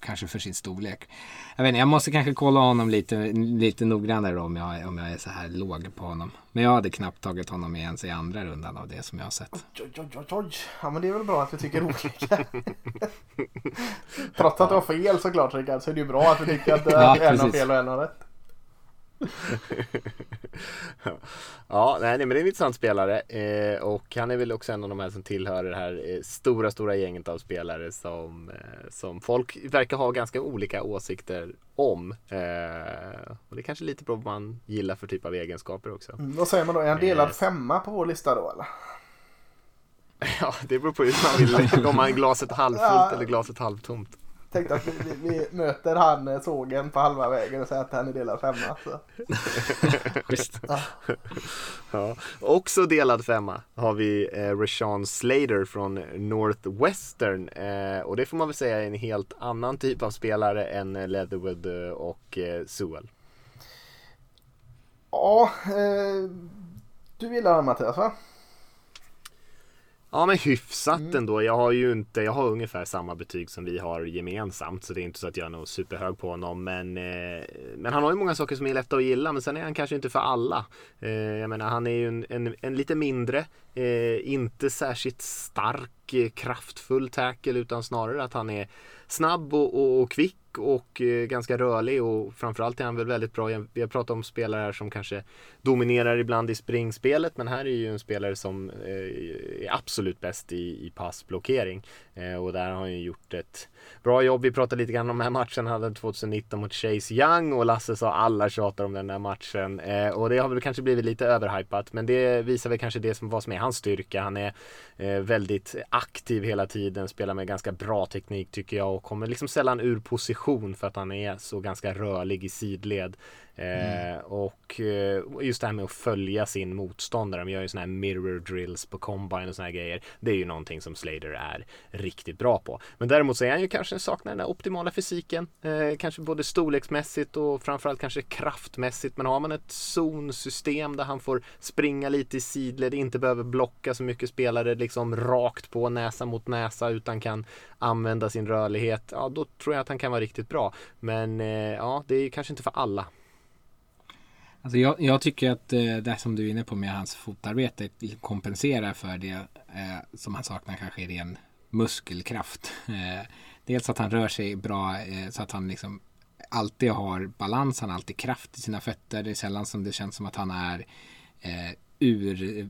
Kanske för sin storlek. Jag vet inte, jag måste kanske kolla honom lite, lite noggrannare om jag, om jag är så här låg på honom. Men jag hade knappt tagit honom ens i andra rundan av det som jag har sett. Oj, oj, oj, oj. Ja men det är väl bra att vi tycker olika. Trots att du har fel såklart Rickard så är det ju bra att vi tycker att ja, en har fel och en har rätt. ja, nej, men det är en intressant spelare eh, och han är väl också en av de här som tillhör det här eh, stora, stora gänget av spelare som, eh, som folk verkar ha ganska olika åsikter om. Eh, och det är kanske lite på vad man gillar för typ av egenskaper också. Mm, vad säger man då? Är han delad eh, femma på vår lista då eller? Ja, det beror på hur man vill. Om man glaset halvfullt eller glaset halvtomt tänkte att vi, vi, vi, möter han eh, sågen på halva vägen och säger att han är delad femma. Så. Schysst. Ja. ja. Också delad femma har vi eh, Rashawn Slater från Northwestern. Eh, och det får man väl säga är en helt annan typ av spelare än Leatherwood eh, och eh, Sewell. Ja, eh, du gillar han Mattias va? Ja men hyfsat mm. ändå. Jag har ju inte, jag har ungefär samma betyg som vi har gemensamt. Så det är inte så att jag är nog superhög på honom. Men, eh, men han har ju många saker som är lätta att gilla. Men sen är han kanske inte för alla. Eh, jag menar han är ju en, en, en lite mindre, eh, inte särskilt stark, eh, kraftfull tackle. Utan snarare att han är snabb och, och, och kvick och eh, ganska rörlig och framförallt är han väl väldigt bra. Vi har pratat om spelare här som kanske dominerar ibland i springspelet men här är ju en spelare som eh, är absolut bäst i, i passblockering. Eh, och där har han ju gjort ett bra jobb. Vi pratade lite grann om den här matchen han hade 2019 mot Chase Young och Lasse sa alla tjatar om den där matchen. Eh, och det har väl kanske blivit lite överhypat men det visar väl kanske det som vad som är hans styrka. Han är eh, väldigt aktiv hela tiden, spelar med ganska bra teknik tycker jag och kommer liksom sällan ur position för att han är så ganska rörlig i sidled. Mm. Eh, och eh, just det här med att följa sin motståndare. De gör ju sådana här mirror drills på combine och sådana här grejer. Det är ju någonting som Slater är riktigt bra på. Men däremot så är han ju kanske saknar den där optimala fysiken. Eh, kanske både storleksmässigt och framförallt kanske kraftmässigt. Men har man ett zonsystem där han får springa lite i sidled, inte behöver blocka så mycket spelare liksom rakt på näsa mot näsa utan kan använda sin rörlighet. Ja, då tror jag att han kan vara riktigt bra. Men eh, ja, det är kanske inte för alla. Alltså jag, jag tycker att eh, det som du är inne på med hans fotarbete kompenserar för det eh, som han saknar kanske i ren muskelkraft. Eh, dels att han rör sig bra eh, så att han liksom alltid har balans, han har alltid kraft i sina fötter. Det är sällan som det känns som att han är eh, ur eh,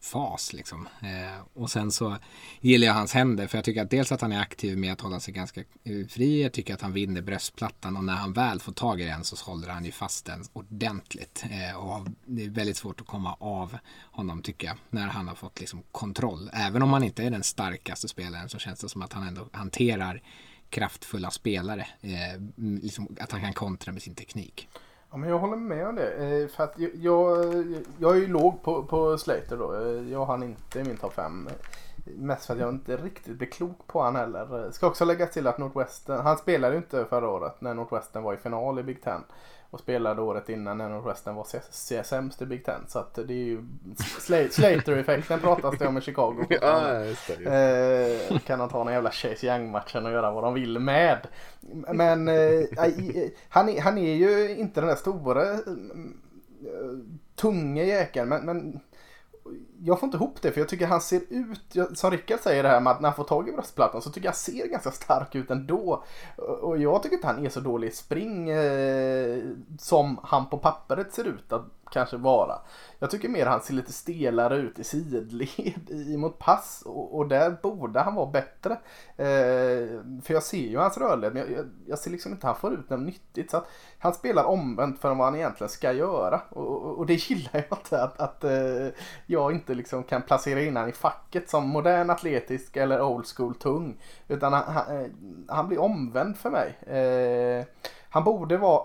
fas liksom. Eh, och sen så gillar jag hans händer för jag tycker att dels att han är aktiv med att hålla sig ganska eh, fri. Jag tycker att han vinner bröstplattan och när han väl får tag i den så håller han ju fast den ordentligt. Eh, och det är väldigt svårt att komma av honom tycker jag när han har fått liksom kontroll. Även om han inte är den starkaste spelaren så känns det som att han ändå hanterar kraftfulla spelare. Eh, liksom att han kan kontra med sin teknik. Ja, men jag håller med om det. Eh, för att jag, jag, jag är ju låg på, på Slater då. Eh, jag har han inte i min topp 5. Eh, mest för att jag inte riktigt blir klok på han heller. Ska också lägga till att Northwestern, han spelade ju inte förra året när Northwestern var i final i Big Ten. Och spelade året innan när Northwestern var sämst i Big Ten. Så att det är ju Slater-effekten pratas det om i Chicago. ja, just det, just. Eh, kan de ta någon jävla Chase Young-matchen och göra vad de vill med. Men eh, han, är, han är ju inte den där stora eh, tunga jäkeln. Men, men jag får inte ihop det för jag tycker han ser ut, som Rickard säger det här med att när han får tag i bröstplattan så tycker jag han ser ganska stark ut ändå. Och jag tycker inte han är så dålig i spring eh, som han på pappret ser ut att kanske vara. Jag tycker mer han ser lite stelare ut i sidled mot pass och, och, där borde han vara bättre. Eh, för jag ser ju hans rörlighet men jag, jag, jag, ser liksom inte att han får ut något nyttigt. Så att han spelar omvänt för vad han egentligen ska göra. Och, och, och det gillar jag inte att, att eh, jag inte liksom kan placera in han i facket som modern atletisk eller old school tung. Utan han, han, eh, han blir omvänd för mig. Eh, han borde vara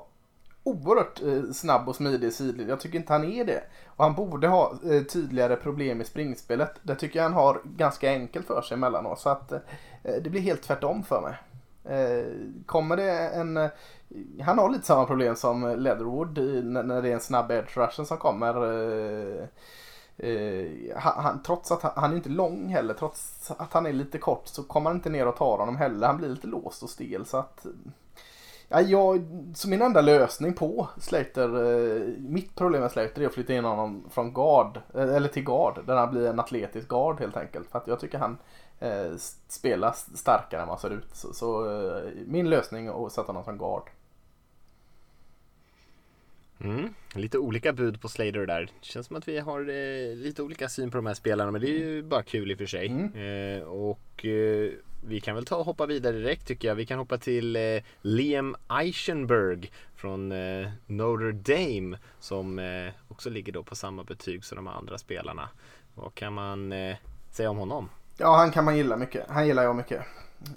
oerhört eh, snabb och smidig i sidled. Jag tycker inte han är det. Och han borde ha eh, tydligare problem i springspelet. Det tycker jag han har ganska enkelt för sig emellanåt. Så att eh, det blir helt tvärtom för mig. Kommer det en... Han har lite samma problem som Leatherwood när det är en snabb edge rushen som kommer. Han, trots att han, han är inte lång heller, trots att han är lite kort så kommer han inte ner och tar honom heller. Han blir lite låst och stel så att Ja, jag, så min enda lösning på Slater, eh, mitt problem med Slater är att flytta in honom från guard, eh, eller till guard, där han blir en atletisk guard helt enkelt. För att jag tycker han eh, spelar starkare än vad han ser ut. Så, så eh, min lösning är att sätta honom som guard. Mm. Lite olika bud på Slater där. Det känns som att vi har eh, lite olika syn på de här spelarna men det är ju bara kul i och för sig. Mm. Eh, och eh, vi kan väl ta och hoppa vidare direkt tycker jag. Vi kan hoppa till eh, Liam Eichenberg från eh, Notre Dame som eh, också ligger då på samma betyg som de andra spelarna. Vad kan man eh, säga om honom? Ja, han kan man gilla mycket. Han gillar jag mycket.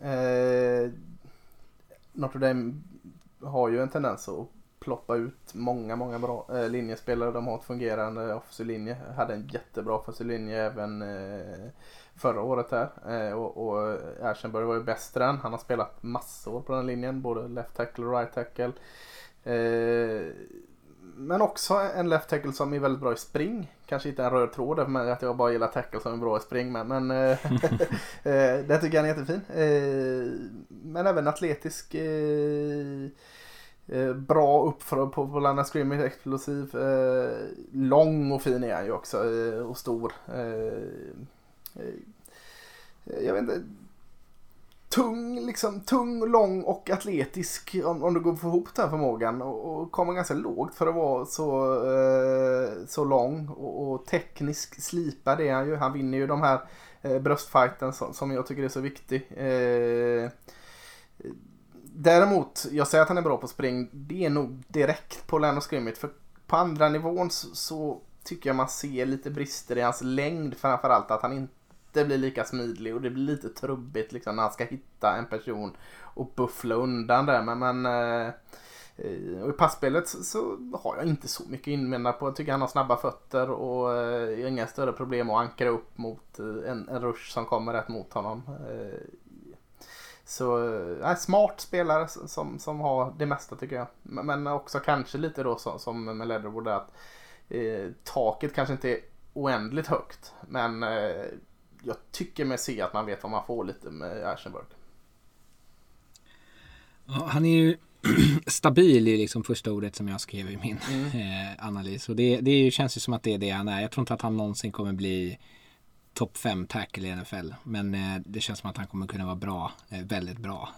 Eh, Notre Dame har ju en tendens att ploppa ut många, många bra eh, linjespelare. De har ett fungerande offensiv linje. Hade en jättebra offensiv linje även eh, förra året här. Eh, och, och Aschenberg var ju bäst i den. Han har spelat massor på den linjen, både left tackle och right tackle. Eh, men också en left tackle som är väldigt bra i spring. Kanske inte en röd tråd men att jag bara gillar tackle som är bra i spring. Men, men eh, eh, det tycker jag är jättefin. Eh, men även atletisk Eh, bra upp för, på, på Lana Scrimmage, explosiv. Eh, lång och fin är han ju också eh, och stor. Eh, jag vet inte. Tung, liksom, tung, lång och atletisk om, om du går få ihop den förmågan och, och kommer ganska lågt för att vara så, eh, så lång och, och teknisk slipad är han ju. Han vinner ju de här eh, bröstfighten som, som jag tycker är så viktig. Eh, Däremot, jag säger att han är bra på spring. Det är nog direkt på Lano Scrimmage. För på andra nivån så, så, tycker jag man ser lite brister i hans längd. Framförallt att han inte blir lika smidig och det blir lite trubbigt liksom, när han ska hitta en person och buffla undan där. Men, men eh, och I passspelet så, så, har jag inte så mycket invända på. Jag tycker han har snabba fötter och eh, inga större problem att ankra upp mot eh, en, en rush som kommer rätt mot honom. Eh, så äh, smart spelare som, som har det mesta tycker jag. Men också kanske lite då som, som med Leatherwood att eh, taket kanske inte är oändligt högt. Men eh, jag tycker mig se att man vet vad man får lite med Aschenberg. Ja, han är ju stabil är liksom första ordet som jag skrev i min Mm. eh, analys. Och det, det känns ju som att det är det han är. Jag tror inte att han någonsin kommer bli topp 5 tackle i NFL. Men eh, det känns som att han kommer kunna vara bra, eh, väldigt bra.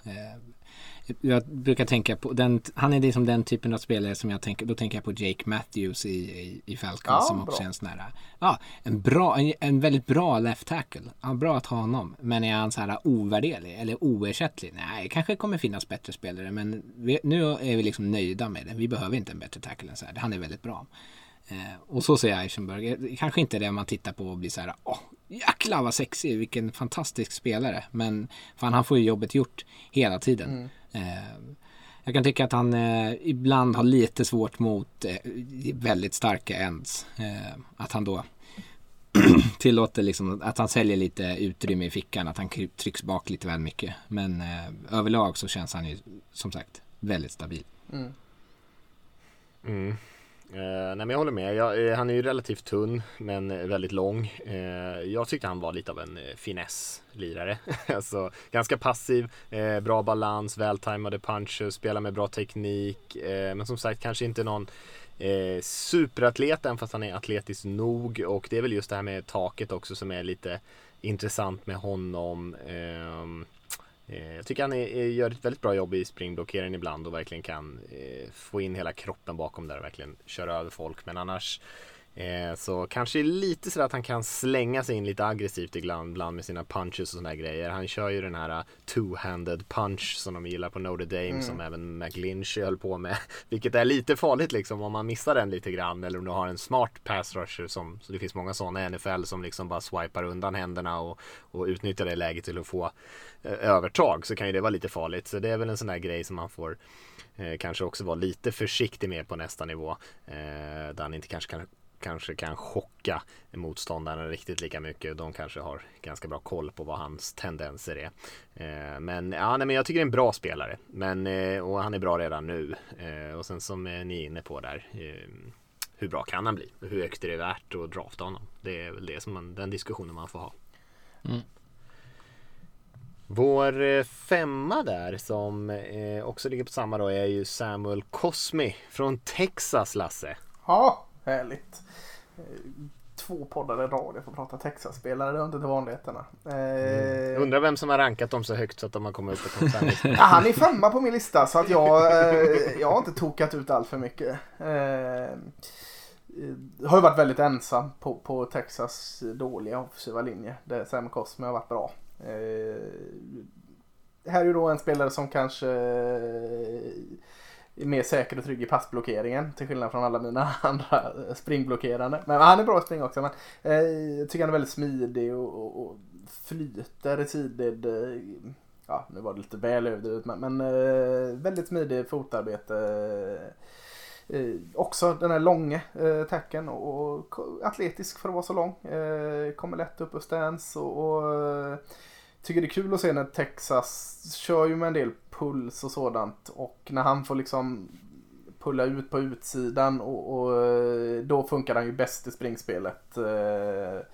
Jag brukar tänka på, den, han är liksom den typen av spelare som jag tänker, då tänker jag på Jake Matthews i, i, i Falcons Ja, som också bra. är en sån här, ja, en bra, en, en väldigt bra left tackle. Ja, bra att ha honom. Men är han så här ovärderlig eller oersättlig? Nej, kanske kommer finnas bättre spelare, men vi, nu är vi liksom nöjda med det. Vi behöver inte en bättre tackle än så här. Han är väldigt bra. Eh, och så ser jag Eichenberg. Eh, Kanske inte det man tittar på och blir så här, åh, jäklar vad sexig, vilken fantastisk spelare. Men fan, han får ju jobbet gjort hela tiden. Eh, jag kan tycka att han eh, ibland har lite svårt mot eh, väldigt starka ends. Eh, att han då tillåter liksom att han säljer lite utrymme i fickan, att han trycks bak lite väl mycket. Men eh, överlag så känns han ju som sagt väldigt stabil. Mm. Eh, Eh, nej men jag håller med. Jag, eh, han är ju relativt tunn men väldigt lång. Eh, jag tyckte han var lite av en eh, finess-lirare. alltså, ganska passiv, eh, bra balans, vältajmade puncher, spelar med bra teknik. Eh, men som sagt kanske inte någon eh, superatlet även fast han är atletisk nog. Och det är väl just det här med taket också som är lite intressant med honom. Ehm, Eh, jag tycker han är, gör ett väldigt bra jobb i springblockeringen ibland och verkligen kan eh, få in hela kroppen bakom där och verkligen köra över folk. Men annars så kanske lite så att han kan slänga sig in lite aggressivt ibland, med sina punches och sådana här grejer. Han kör ju den här uh, two-handed punch som de gillar på Notre Dame som även McLinch höll på med. Vilket är lite farligt liksom om man missar den lite grann eller om du har en smart pass rusher som, så det finns många sådana i NFL som liksom bara swipar undan händerna och, och utnyttjar det läget till att få eh, övertag så kan ju det vara lite farligt. Så det är väl en sån där grej som man får eh, kanske också vara lite försiktig med på nästa nivå. Eh, där han inte kanske kan kanske kan chocka motståndarna riktigt lika mycket. De kanske har ganska bra koll på vad hans tendenser är. Eh, men, ja, nej, men jag tycker det är en bra spelare. Men, eh, och han är bra redan nu. Eh, och sen som ni är inne på där. Hur bra kan han bli? Hur högt är det värt att drafta honom? Det är väl det som man, den diskussionen man får ha. Vår eh, femma där som också ligger på samma då är ju Samuel Cosmi från Texas Lasse. Ja, härligt. Eh, Två poddar i rad jag får prata Texas-spelare, det hör inte till vanligheterna. Eh, Undrar vem som har rankat dem så högt så att de har kommit upp på topp 5 Ja, han är femma på min lista så att jag, eh, jag har inte tokat ut allt för mycket. Eh, har ju varit väldigt ensam på, på Texas dåliga offensiva linje. Där Sam Cosme har varit bra. Eh, här är ju då en spelare som kanske mer säker och trygg i passblockeringen till skillnad från alla mina andra eh, springblockerande. Men han är bra i spring också. Men, eh, jag tycker han är väldigt smidig och, och, och flyter i sidled. Eh, ja, nu var det lite väl överdrivet men, men eh, väldigt smidig fotarbete. Eh, eh också den här långa eh, tacken och, och atletisk för att vara så lång. Eh, kommer lätt upp ur stance och, och tycker det är kul att se när Texas kör ju med en del puls och sådant och när han får liksom pulla ut på utsidan och, och eh, då funkar han ju bäst i springspelet. Eh,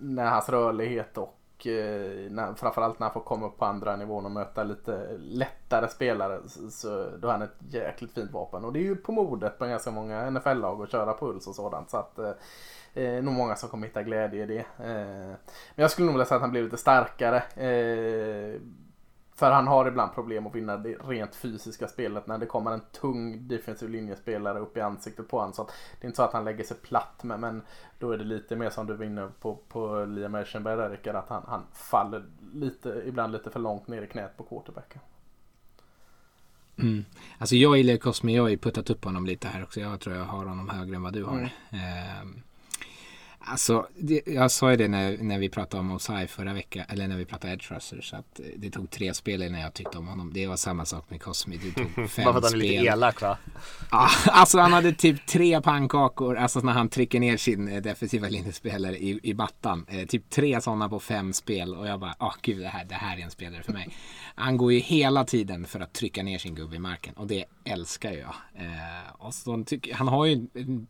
när hans rörlighet och eh, när, framförallt när han får komma upp på andra nivån och möta lite lättare spelare så, så då är han ett jäkligt fint vapen. Och det är ju på modet på ganska många NFL-lag att köra puls och sådant. Så att eh, eh, nog många som kommer hitta glädje i det. Eh, men jag skulle nog vilja säga att han blir lite starkare. Eh, för han har ibland problem att vinna det rent fysiska spelet när det kommer en tung defensiv linjespelare upp i ansiktet på honom. Så det är inte så att han lägger sig platt med, men då är det lite mer som du vinner på, på Liam Eichenberg där Rickard, att han, han faller lite, ibland lite för långt ner i knät på quarterbacken. Mm. Alltså jag gillar Cosme, jag har ju puttat upp honom lite här också. Jag tror jag har honom högre än vad du har. Mm. Ehm, alltså, det, jag sa ju det när, när vi pratade om Osai förra veckan, eller när vi pratade Edge Rushers, att eh, det tog tre spel innan jag tyckte om honom. Det var samma sak med Cosme, det tog fem Bara för att han är spel. lite elak va? Ja, alltså han hade typ tre pannkakor, alltså när han trycker ner sin eh, defensiva linjespelare i, i battan. Eh, typ tre sådana på fem spel och jag bara, ah gud det här, det här är en spelare för mig. Han går ju hela tiden för att trycka ner sin gubbe i marken och det älskar jag. Eh, och så tycker, han har ju en,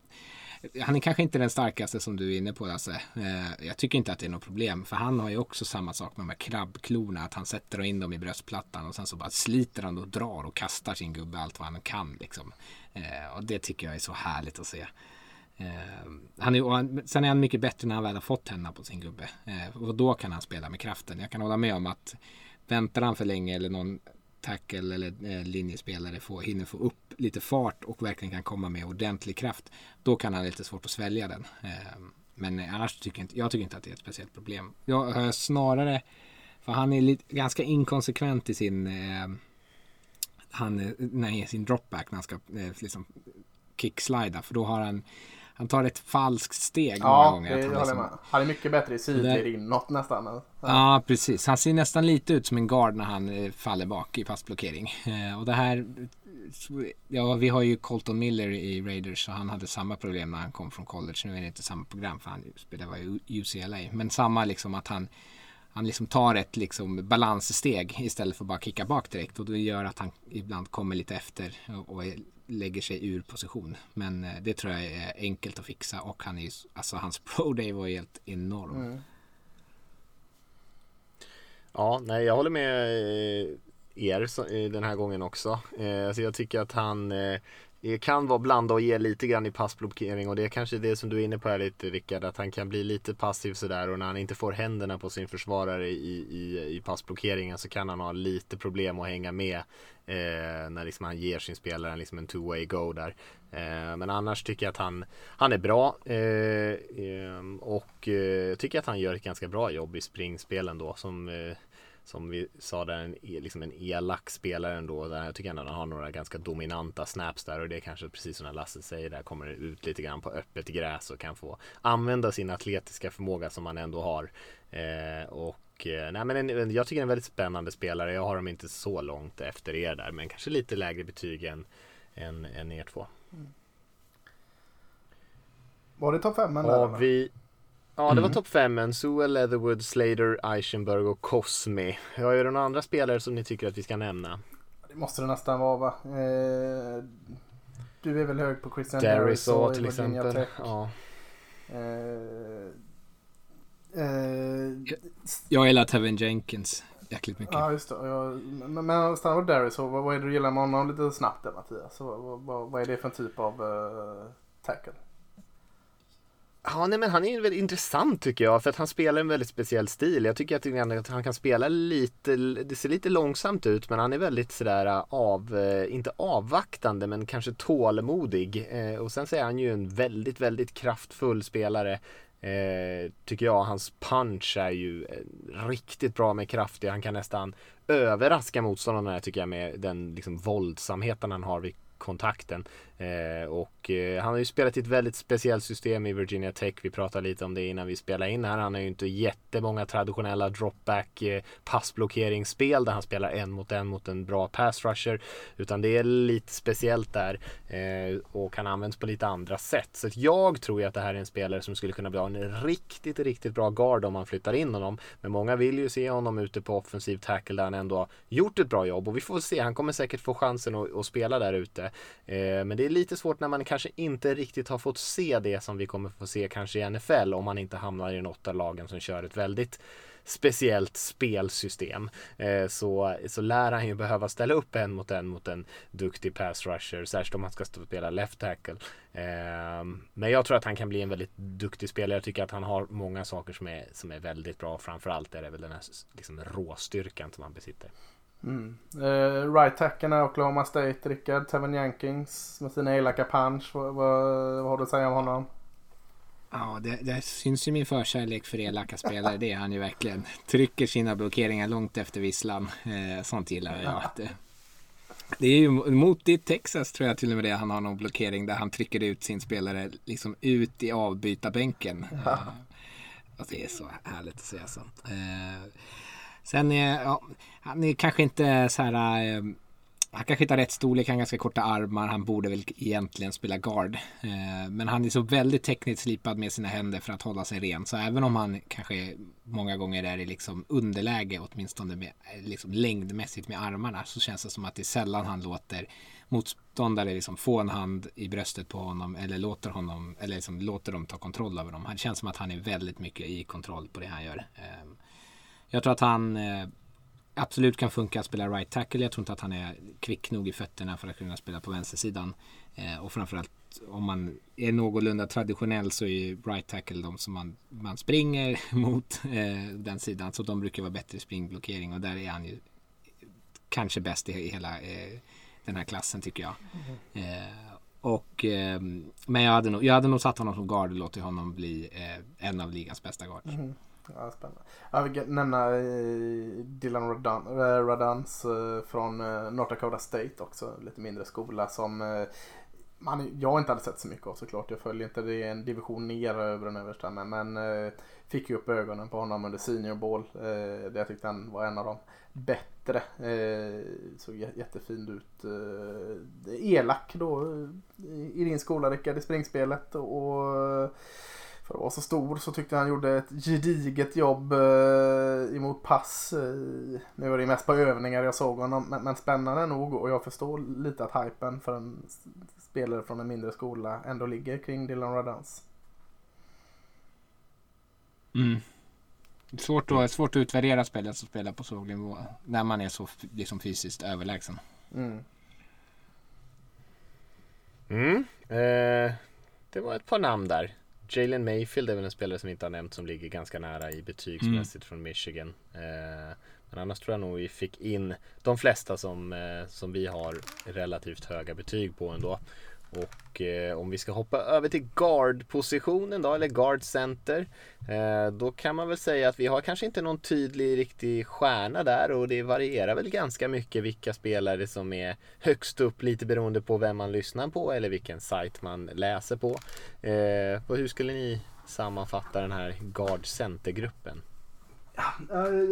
han är kanske inte den starkaste som du är inne på Lasse. Eh, jag tycker inte att det är något problem. För han har ju också samma sak med de här krabbklorna. Att han sätter in dem i bröstplattan och sen så bara sliter han och drar och kastar sin gubbe allt vad han kan. Liksom. Eh, och det tycker jag är så härligt att se. Eh, han är, han, sen är han mycket bättre när han väl har fått henne på sin gubbe. Eh, och då kan han spela med kraften. Jag kan hålla med om att väntar han för länge eller någon tackle eller eh, linjespelare får, hinner få upp lite fart och verkligen kan komma med ordentlig kraft. Då kan han ha lite svårt att svälja den. Eh, men annars tycker jag inte, jag tycker inte att det är ett speciellt problem. Jag har eh, snarare, för han är lite, ganska inkonsekvent i sin eh, han, eh, nej, sin dropback när han ska eh, liksom kickslida. För då har han han tar ett falskt steg ja, många gånger. Ja, det han, liksom, med. han är mycket bättre i sidled inåt nästan. Ja. ja. precis. Han ser nästan lite ut som en guard när han eh, faller bak i passblockering. Eh, och det här, ja vi har ju Colton Miller i Raiders och han hade samma problem när han kom från college. Nu är det inte samma program för han spelade i UCLA. Men samma liksom att han han liksom tar ett liksom balanssteg istället för att bara kicka bak direkt och det gör att han ibland kommer lite efter och, och lägger sig ur position. Men eh, det tror jag är enkelt att fixa och han är, alltså hans pro day var helt enorm. Mm. Ja, nej jag håller med eh, er den här gången också. Eh, alltså jag tycker att han det kan vara blanda och ge lite grann i passblockering och det är kanske det som du är inne på här lite Rickard, att han kan bli lite passiv sådär och när han inte får händerna på sin försvarare i, i, i passblockeringen så kan han ha lite problem att hänga med eh, när liksom han ger sin spelare liksom en two-way go där. Eh, men annars tycker jag att han, han är bra eh, ehm, och eh, tycker att han gör ett ganska bra jobb i springspelen då som eh, som vi sa där, en, e, liksom en elak spelare ändå. Där jag tycker ändå han har några ganska dominanta snaps där och det är kanske precis som Lasse säger där kommer ut lite grann på öppet gräs och kan få använda sin atletiska förmåga som han ändå har. Eh, och eh, nej, men en, jag tycker en väldigt spännande spelare. Jag har dem inte så långt efter er där, men kanske lite lägre betyg än, än, än er två. Mm. Var det topp fem? Har vi Ja, det var mm. topp femmen. Sue, Leatherwood, Slater, Eichenberg och Cosme. Ja, är det några andra spelare som ni tycker att vi ska nämna? Det måste det nästan vara va? Eh, du är väl hög på Christian Darisaw till exempel. Tech. Ja. Eh, eh, jag gillar Tevin Jenkins jäkligt mycket. Ja, just det. Jag, men, men stanna på Darisaw. Vad, vad är det du gillar med honom lite snabbt där Mattias? Vad, vad, vad är det för en typ av uh, tackle? Ja, nej, men han är väldigt intressant tycker jag för att han spelar en väldigt speciell stil. Jag tycker att han kan spela lite, det ser lite långsamt ut men han är väldigt sådär äh, av, äh, inte avvaktande men kanske tålmodig. Eh, och sen så är han ju en väldigt, väldigt kraftfull spelare. Eh, tycker jag. Hans punch är ju eh, riktigt bra med kraft. Han kan nästan överraska motståndarna tycker jag med den liksom, våldsamheten han har vid kontakten. Eh, och eh, han har ju spelat i ett väldigt speciellt system i Virginia Tech. Vi pratade lite om det innan vi spelade in här. Han har ju inte jättemånga traditionella dropback eh, passblockeringsspel där han spelar en mot en mot en bra pass rusher. Utan det är lite speciellt där eh, och han används på lite andra sätt. Så jag tror ju att det här är en spelare som skulle kunna bli en riktigt, riktigt bra guard om man flyttar in honom. Men många vill ju se honom ute på offensiv tackle där han ändå har gjort ett bra jobb och vi får se. Han kommer säkert få chansen att, att spela där ute. Eh, men det det är lite svårt när man kanske inte riktigt har fått se det som vi kommer få se kanske i NFL om man inte hamnar i något av lagen som kör ett väldigt speciellt spelsystem. Eh, så, så lär han ju behöva ställa upp en mot en mot en duktig pass rusher, särskilt om han ska spela left tackle. Ehm, men jag tror att han kan bli en väldigt duktig spelare. Jag tycker att han har många saker som är, som är väldigt bra. Framförallt är det väl den här liksom, råstyrkan som han besitter. Mm. Uh, right tacken är Oklahoma State, Rickard. Tevin Jenkins med sina elaka punch. Vad, vad, vad har du att säga om honom? Ja, det, det syns ju min förkärlek för elaka spelare. Det är han ju verkligen. Trycker sina blockeringar långt efter visslan. Eh, sånt gillar jag. Det, det är ju mot i Texas tror jag till och med det. Han har någon blockering där han trycker ut sin spelare liksom ut i avbytarbänken. Ja. Eh, och det är så härligt att se så. Eh, Sen är ja, han är kanske inte så här. Eh, han kanske inte har rätt storlek, han har ganska korta armar, han borde väl egentligen spela guard. Eh, men han är så väldigt tekniskt slipad med sina händer för att hålla sig ren. Så även om han kanske många gånger är i liksom underläge, åtminstone med, liksom längdmässigt med armarna, så känns det som att det är sällan han låter motståndare liksom få en hand i bröstet på honom eller låter honom eller liksom låter dem ta kontroll över dem. Det känns som att han är väldigt mycket i kontroll på det han gör. Eh, jag tror att han eh, absolut kan funka att spela right tackle. Jag tror inte att han är kvick nog i fötterna för att kunna spela på vänstersidan. Eh, och framförallt om man är någorlunda traditionell så är right tackle de som man, man springer mot eh, den sidan. Så de brukar vara bättre i springblockering och där är han ju kanske bäst i, i hela eh, den här klassen tycker jag. Eh, och, ehm, men jag hade, nog, jag hade nog satt honom som guard och låtit honom bli eh, en av ligans bästa guards. Mm. Ja, spännande. Jag vill nämna eh, Dylan Radan, eh, Radans eh, från North Dakota State också. Lite mindre skola som man, jag inte hade sett så mycket av såklart. Jag följer inte det är en division ner över den översta. Men, men fick ju upp ögonen på honom under Senior Ball. Eh, där jag tyckte han var en av de bättre. Eh, såg jättefin ut. Eh, elak då i din skola Rickard i springspelet. Och för att vara så stor så tyckte han gjorde ett gediget jobb eh, emot pass. Eh, nu var det mest på övningar jag såg honom men, men spännande nog och jag förstår lite att hypen för en spelare från en mindre skola ändå ligger kring Dylan Radans. Mm. Svårt, att, svårt att utvärdera spelet som spelar på så låg nivå när man är så liksom fysiskt överlägsen. Mm. Mm. Eh, det var ett par namn där. Jalen Mayfield är väl en spelare som vi inte har nämnt som ligger ganska nära i betygsmässigt mm. från Michigan. Eh, men annars tror jag nog vi fick in de flesta som, eh, som vi har relativt höga betyg på ändå. Och eh, om vi ska hoppa över till guard-positionen då, eller guard center. Eh, då kan man väl säga att vi har kanske inte någon tydlig riktig stjärna där och det varierar väl ganska mycket vilka spelare som är högst upp lite beroende på vem man lyssnar på eller vilken sajt man läser på. Eh, hur skulle ni sammanfatta den här guard center-gruppen?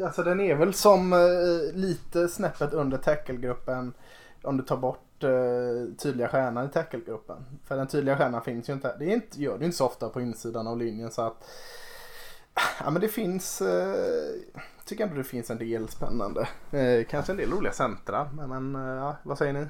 Alltså den är väl som eh, lite snäppet under tackelgruppen om du tar bort eh, tydliga stjärnan i tacklegruppen. För den tydliga stjärnan finns ju inte. Det är inte, gör det inte så ofta på insidan av linjen så att Ja men det finns, eh, tycker ändå det finns en del spännande. Eh, kanske en del roliga centra. Men, men uh, vad säger ni?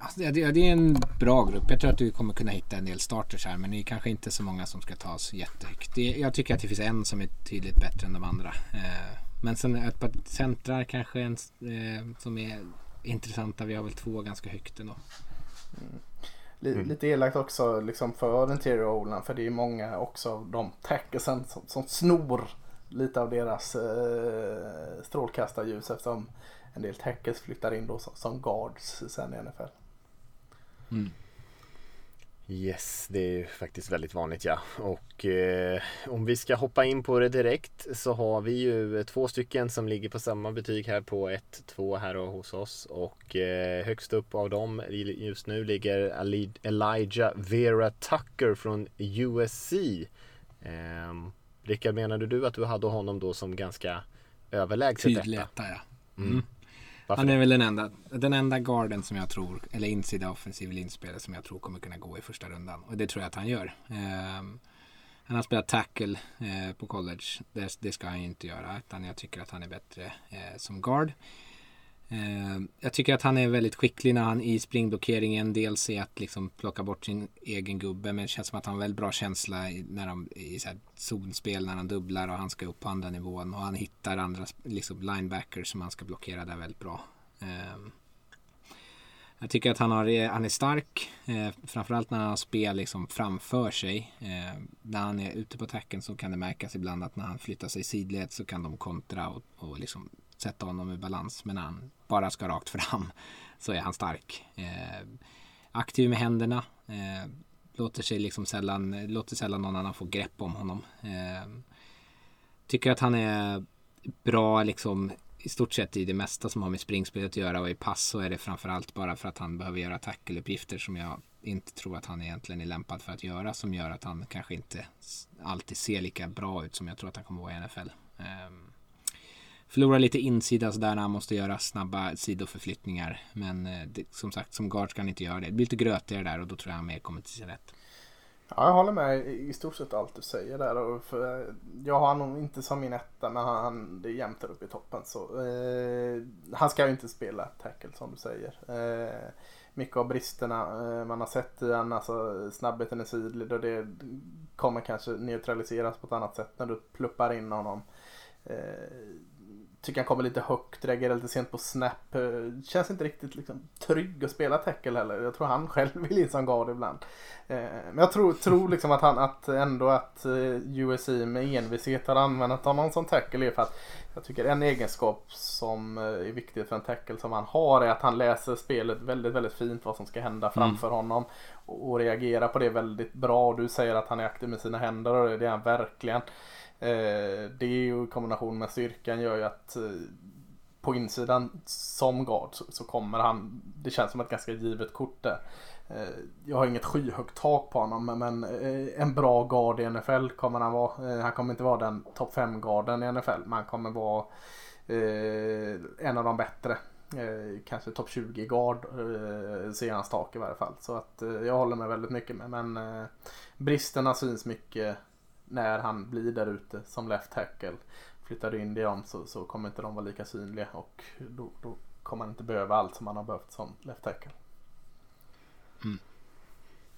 Alltså, det, det, är en bra grupp. Jag tror att du kommer kunna hitta en del starters här. Men det är kanske inte så många som ska tas jättehögt. Det, jag tycker att det finns en som är tydligt bättre än de andra. men sen ett par centrar kanske en, som är intressanta. Vi har väl två ganska högt ändå. Mm. mm. Lite elakt också liksom för den Oland för det är många också av de tackersen som, som snor lite av deras eh, strålkastarljus eftersom en del tackers flyttar in då som, som guards sen i NFL. Mm. Yes, det är faktiskt väldigt vanligt ja. Och eh, om vi ska hoppa in på det direkt så har vi ju två stycken som ligger på samma betyg här på 1-2 här och hos oss. Och eh, högst upp av dem just nu ligger Elijah Vera Tucker från USC. Eh, Rickard, menade du att du hade honom då som ganska överlägset Tydligt, ja. Mm. Varför han är väl den enda, den enda garden som jag tror, eller insida offensiv linspelare som jag tror kommer kunna gå i första rundan. Och det tror jag att han gör. Um, han har spelat tackle eh, på college. Det, det, ska han ju inte göra. Utan jag tycker att han är bättre eh, som guard. Eh, jag tycker att han är väldigt skicklig när han i springblockeringen. Dels i att liksom plocka bort sin egen gubbe. Men det känns som att han har väldigt bra känsla i, när han, i så här zonspel när han dubblar och han ska upp på andra nivån. Och han hittar andra liksom linebackers som han ska blockera där väldigt bra. Ehm, jag tycker att han, har, eh, han är stark. Eh, framförallt när han har spel liksom framför sig. Ehm, när han är ute på tacken så kan det märkas ibland att när han flyttar sig sidled så kan de kontra och, och liksom sätta honom i balans. Men när han bara ska rakt fram så är han stark. Eh, aktiv med händerna. Eh, låter sig liksom sällan, låter sällan någon annan få grepp om honom. Eh, tycker att han är bra liksom i stort sett i det mesta som har med springspel att göra och i pass så är det framförallt bara för att han behöver göra tackeluppgifter som jag inte tror att han egentligen är lämpad för att göra som gör att han kanske inte alltid ser lika bra ut som jag tror att han kommer att vara i NFL. Um, ehm förlorar lite insida sådär när han måste göra snabba sidoförflyttningar. Men eh, det, som sagt, som guard ska han inte göra det. Det blir lite grötigare där och då tror jag han mer kommer till sin rätt. Ja, jag håller med i stort sett allt du säger där. Och för, eh, jag har nog inte som min etta, men han, det är jämnt där uppe i toppen. Så, eh, han ska ju inte spela tackle som du säger. Eh, mycket av bristerna eh, man har sett i han, alltså snabbheten i sidled och det kommer kanske neutraliseras på ett annat sätt när du pluppar in honom. Eh, tycker han kommer lite högt, reagerar lite sent på snap. Eh, känns inte riktigt liksom, trygg att spela tackle heller. Jag tror han själv vill in som guard ibland. Eh, men jag tror, tror liksom att han att ändå att eh, USC med envishet har använt honom som tackle är för att jag tycker en egenskap som är viktig för en tackle som han har är att han läser spelet väldigt, väldigt fint vad som ska hända framför mm. honom och, och reagerar på det väldigt bra. Du säger att han är aktiv med sina händer och det är han verkligen. Eh, det i kombination med styrkan gör ju att eh, på insidan som guard så, så, kommer han, det känns som ett ganska givet kort där. Eh, jag har inget skyhögt tak på honom men eh, en bra guard i NFL kommer han vara. Eh, han kommer inte vara den topp 5 garden i NFL men han kommer vara en av de bättre. kanske topp 20 guard ser hans tak i varje fall. Så att jag håller med väldigt mycket med men bristerna syns mycket när han blir där ute som left tackle. Flyttar du in dem så, så kommer inte de vara lika synliga och då, då kommer han inte behöva allt som han har behövt som left tackle.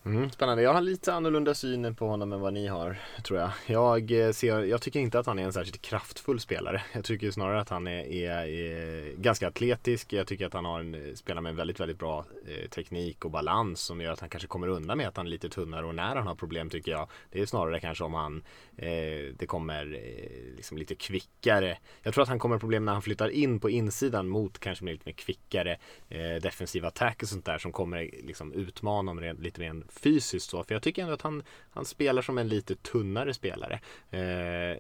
Mm. Spännande. Jag har lite annorlunda syn på honom än vad ni har, tror jag. Jag, eh, ser, jag tycker inte att han är en särskilt kraftfull spelare. Jag tycker snarare att han är, är, är ganska atletisk. Jag tycker att han har en, spelar med en väldigt, väldigt bra eh, teknik och balans som gör att han kanske kommer undan med att han är lite tunnare och när han har problem tycker jag. Det är snarare kanske om han eh, det kommer eh, liksom lite kvickare. Jag tror att han kommer problem när han flyttar in på insidan mot kanske med lite mer kvickare eh, defensiva attack och sånt där som kommer liksom utmana honom lite mer fysiskt så. För jag tycker ändå att han, han spelar som en lite tunnare spelare. Eh,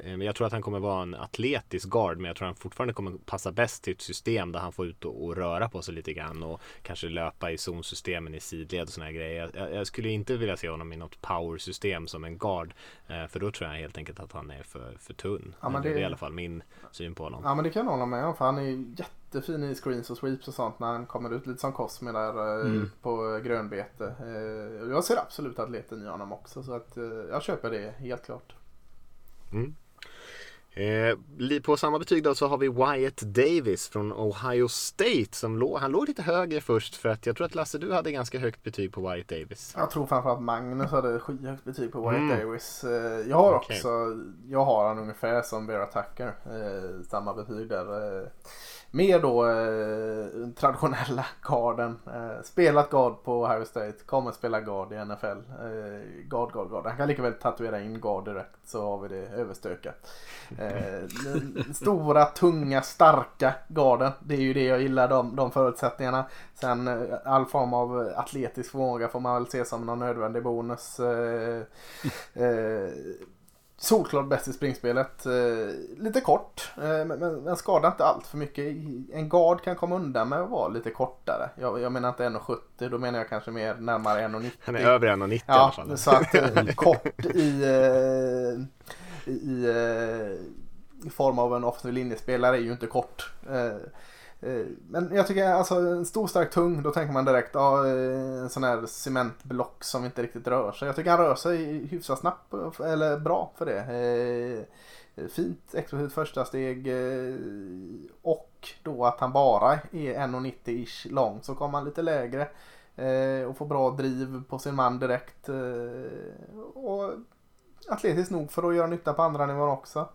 men jag tror att han kommer vara en atletisk guard men jag tror att han fortfarande kommer passa bäst till ett system där han får ut och, och röra på sig lite grann och kanske löpa i zonsystemen i sidled och sådana grejer. Jag, jag, skulle inte vilja se honom i något power-system som en guard. Eh, för då tror jag helt enkelt att han är för, för tunn. Ja, det... det är i alla fall min syn på honom. Ja men det kan jag hålla med om för han är ju jättefin i screens och sweeps och sånt när han kommer ut lite som Cosme där eh, mm. på grönbete. Eh, jag ser absolut atleten i honom också så att jag köper det helt klart. Mm. Eh, på samma betyg då så har vi Wyatt Davis från Ohio State. Som låg, han låg lite högre först för att jag tror att Lasse du hade ganska högt betyg på Wyatt Davis. Jag tror framförallt Magnus hade skyhögt betyg på Wyatt mm. Davis. Eh, jag har okay. också, jag har han ungefär som Vera Tucker. Eh, samma betyg där. Mer då eh, traditionella garden. Eh, spelat guard på Ohio State, kommer spela guard i NFL. Eh, guard, guard, guard. Han kan lika väl tatuera in guard direkt så har vi det överstökat. Eh, stora, tunga, starka garden. Det är ju det jag gillar, de, de förutsättningarna. Sen eh, all form av atletisk förmåga får man väl se som någon nödvändig bonus. Eh, eh, Solklart bäst i springspelet. Eh, lite kort, eh, men, men skadar inte allt för mycket. En gard kan komma undan med att vara lite kortare. Jag, jag menar inte 1,70, då menar jag kanske mer närmare 1,90. Han är över 1,90 ja, i alla fall. Så att eh, kort i, i, i, i form av en offensiv linjespelare är ju inte kort. Eh, men jag tycker alltså en stor stark tung, då tänker man direkt ja, eh, en sån här cementblock som inte riktigt rör sig. Jag tycker han rör sig hyfsat snabbt, eller bra för det. Eh, fint explosivt första steg och då att han bara är 1,90-ish lång så kommer han lite lägre och får bra driv på sin man direkt. Och atletiskt nog för att göra nytta på andra nivån också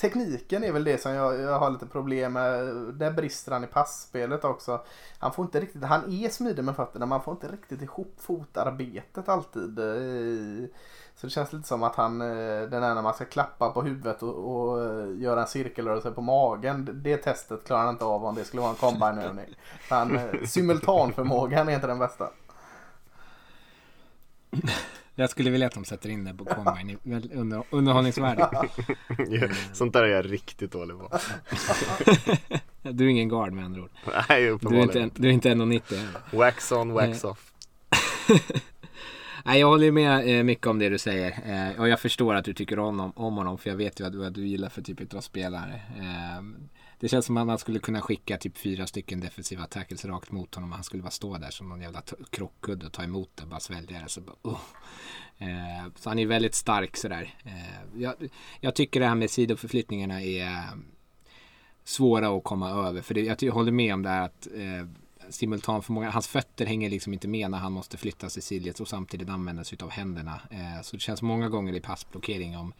tekniken är väl det som jag, jag, har lite problem med. Där brister han i passspelet också. Han får inte riktigt, han är smidig med fötterna men man får inte riktigt ihop fotarbetet alltid. Eh, så det känns lite som att han, eh, den där när man ska klappa på huvudet och, och eh, göra en cirkelrörelse på magen. Det testet klarar han inte av om det skulle vara en combine-övning. simultanförmågan är inte den bästa. Jag skulle vilja att de sätter in det på combine under, underhållningsvärde. sånt där är jag riktigt dålig på. du är ingen guard med andra ord. Nej, du är inte, du är inte 1,90 Wax on, wax off. Nej, jag håller med eh, mycket om det du säger. Eh, och jag förstår att du tycker om, om honom. För jag vet ju vad du gillar för typ av spelare. Det känns som att man skulle kunna skicka typ fyra stycken defensiva tackles rakt mot honom. Han skulle bara stå där som någon jävla krockkudde och ta emot det. Bara svälja det. Så, bara, uh. eh, så han är väldigt stark sådär. Eh, jag, jag tycker det här med sidoförflyttningarna är eh, svåra att komma över. För det, jag håller med om det här att eh, simultanförmåga. Hans fötter hänger liksom inte med när han måste flytta sig sidleds och samtidigt använda sig av händerna. Eh, så det känns många gånger i passblockering om,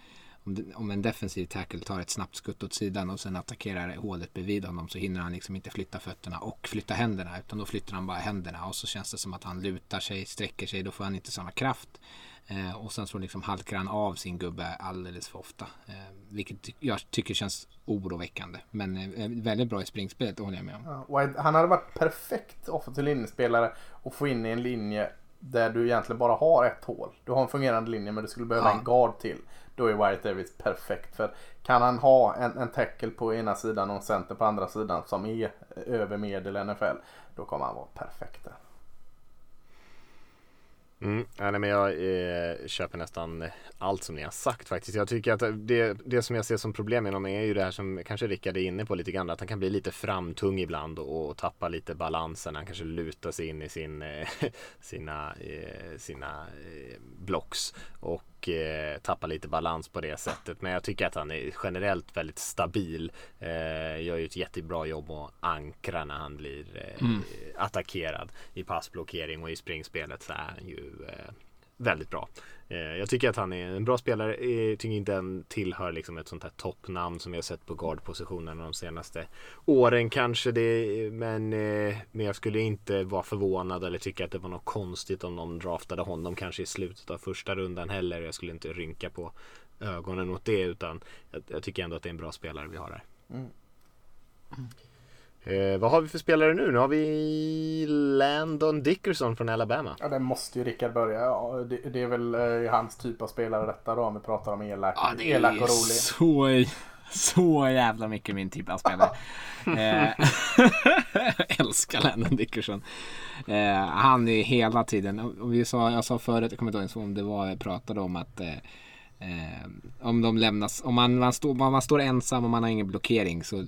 om, en defensiv tackle tar ett snabbt skutt åt sidan och sen attackerar hålet bredvid honom så hinner han liksom inte flytta fötterna och flytta händerna utan då flyttar han bara händerna och så känns det som att han lutar sig, sträcker sig, då får han inte samma kraft. Eh, och sen så liksom halkar han av sin gubbe alldeles för ofta. Eh, vilket jag tycker känns oroväckande. Men eh, väldigt bra i springspelet, det håller jag med om. Ja, han hade varit perfekt offensiv linjespelare och få in i en linje där du egentligen bara har ett hål. Du har en fungerande linje men du skulle behöva ja. en guard till. Då är Wyatt Davis perfekt. För kan han ha en, en tackle på ena sidan och en center på andra sidan som är över medel NFL. Då kommer han vara perfekt där. Mm, nej, men jag eh, köper nästan allt som ni har sagt faktiskt. Jag tycker att det, det som jag ser som problem med honom är ju det här som kanske Rickard är inne på lite grann. Att han kan bli lite framtung ibland och, och tappa lite balansen. Han kanske lutar sig in i sin, eh, sina, eh, sina eh, blocks. Och och eh, tappar lite balans på det sättet. Men jag tycker att han är generellt väldigt stabil. Eh, gör ju ett jättebra jobb att ankra när han blir eh, mm. attackerad i passblockering och i springspelet så är han ju eh, väldigt bra. Eh, jag tycker att han är en bra spelare. Eh, jag tycker inte han tillhör liksom ett sånt här toppnamn som jag sett på guardpositionen de senaste åren kanske. Det, men, eh, men jag skulle inte vara förvånad eller tycka att det var något konstigt om de draftade honom kanske i slutet av första rundan heller. Jag skulle inte rynka på ögonen åt det utan jag, jag tycker ändå att det är en bra spelare vi har här. Mm. Eh, vad har vi för spelare nu? Nu har vi Landon Dickerson från Alabama. Ja, det måste ju Rickard börja. Ja, det, det är väl eh, hans typ av spelare detta då om vi pratar om elak, ja, det elak och rolig. Så, så jävla mycket min typ av spelare. eh, älskar Landon Dickerson. Eh, han är hela tiden, och vi sa, jag sa förut, jag kommer inte ihåg om det var jag pratade om att eh, om de lämnas, om man, man, stå, man, man, står ensam och man har ingen blockering så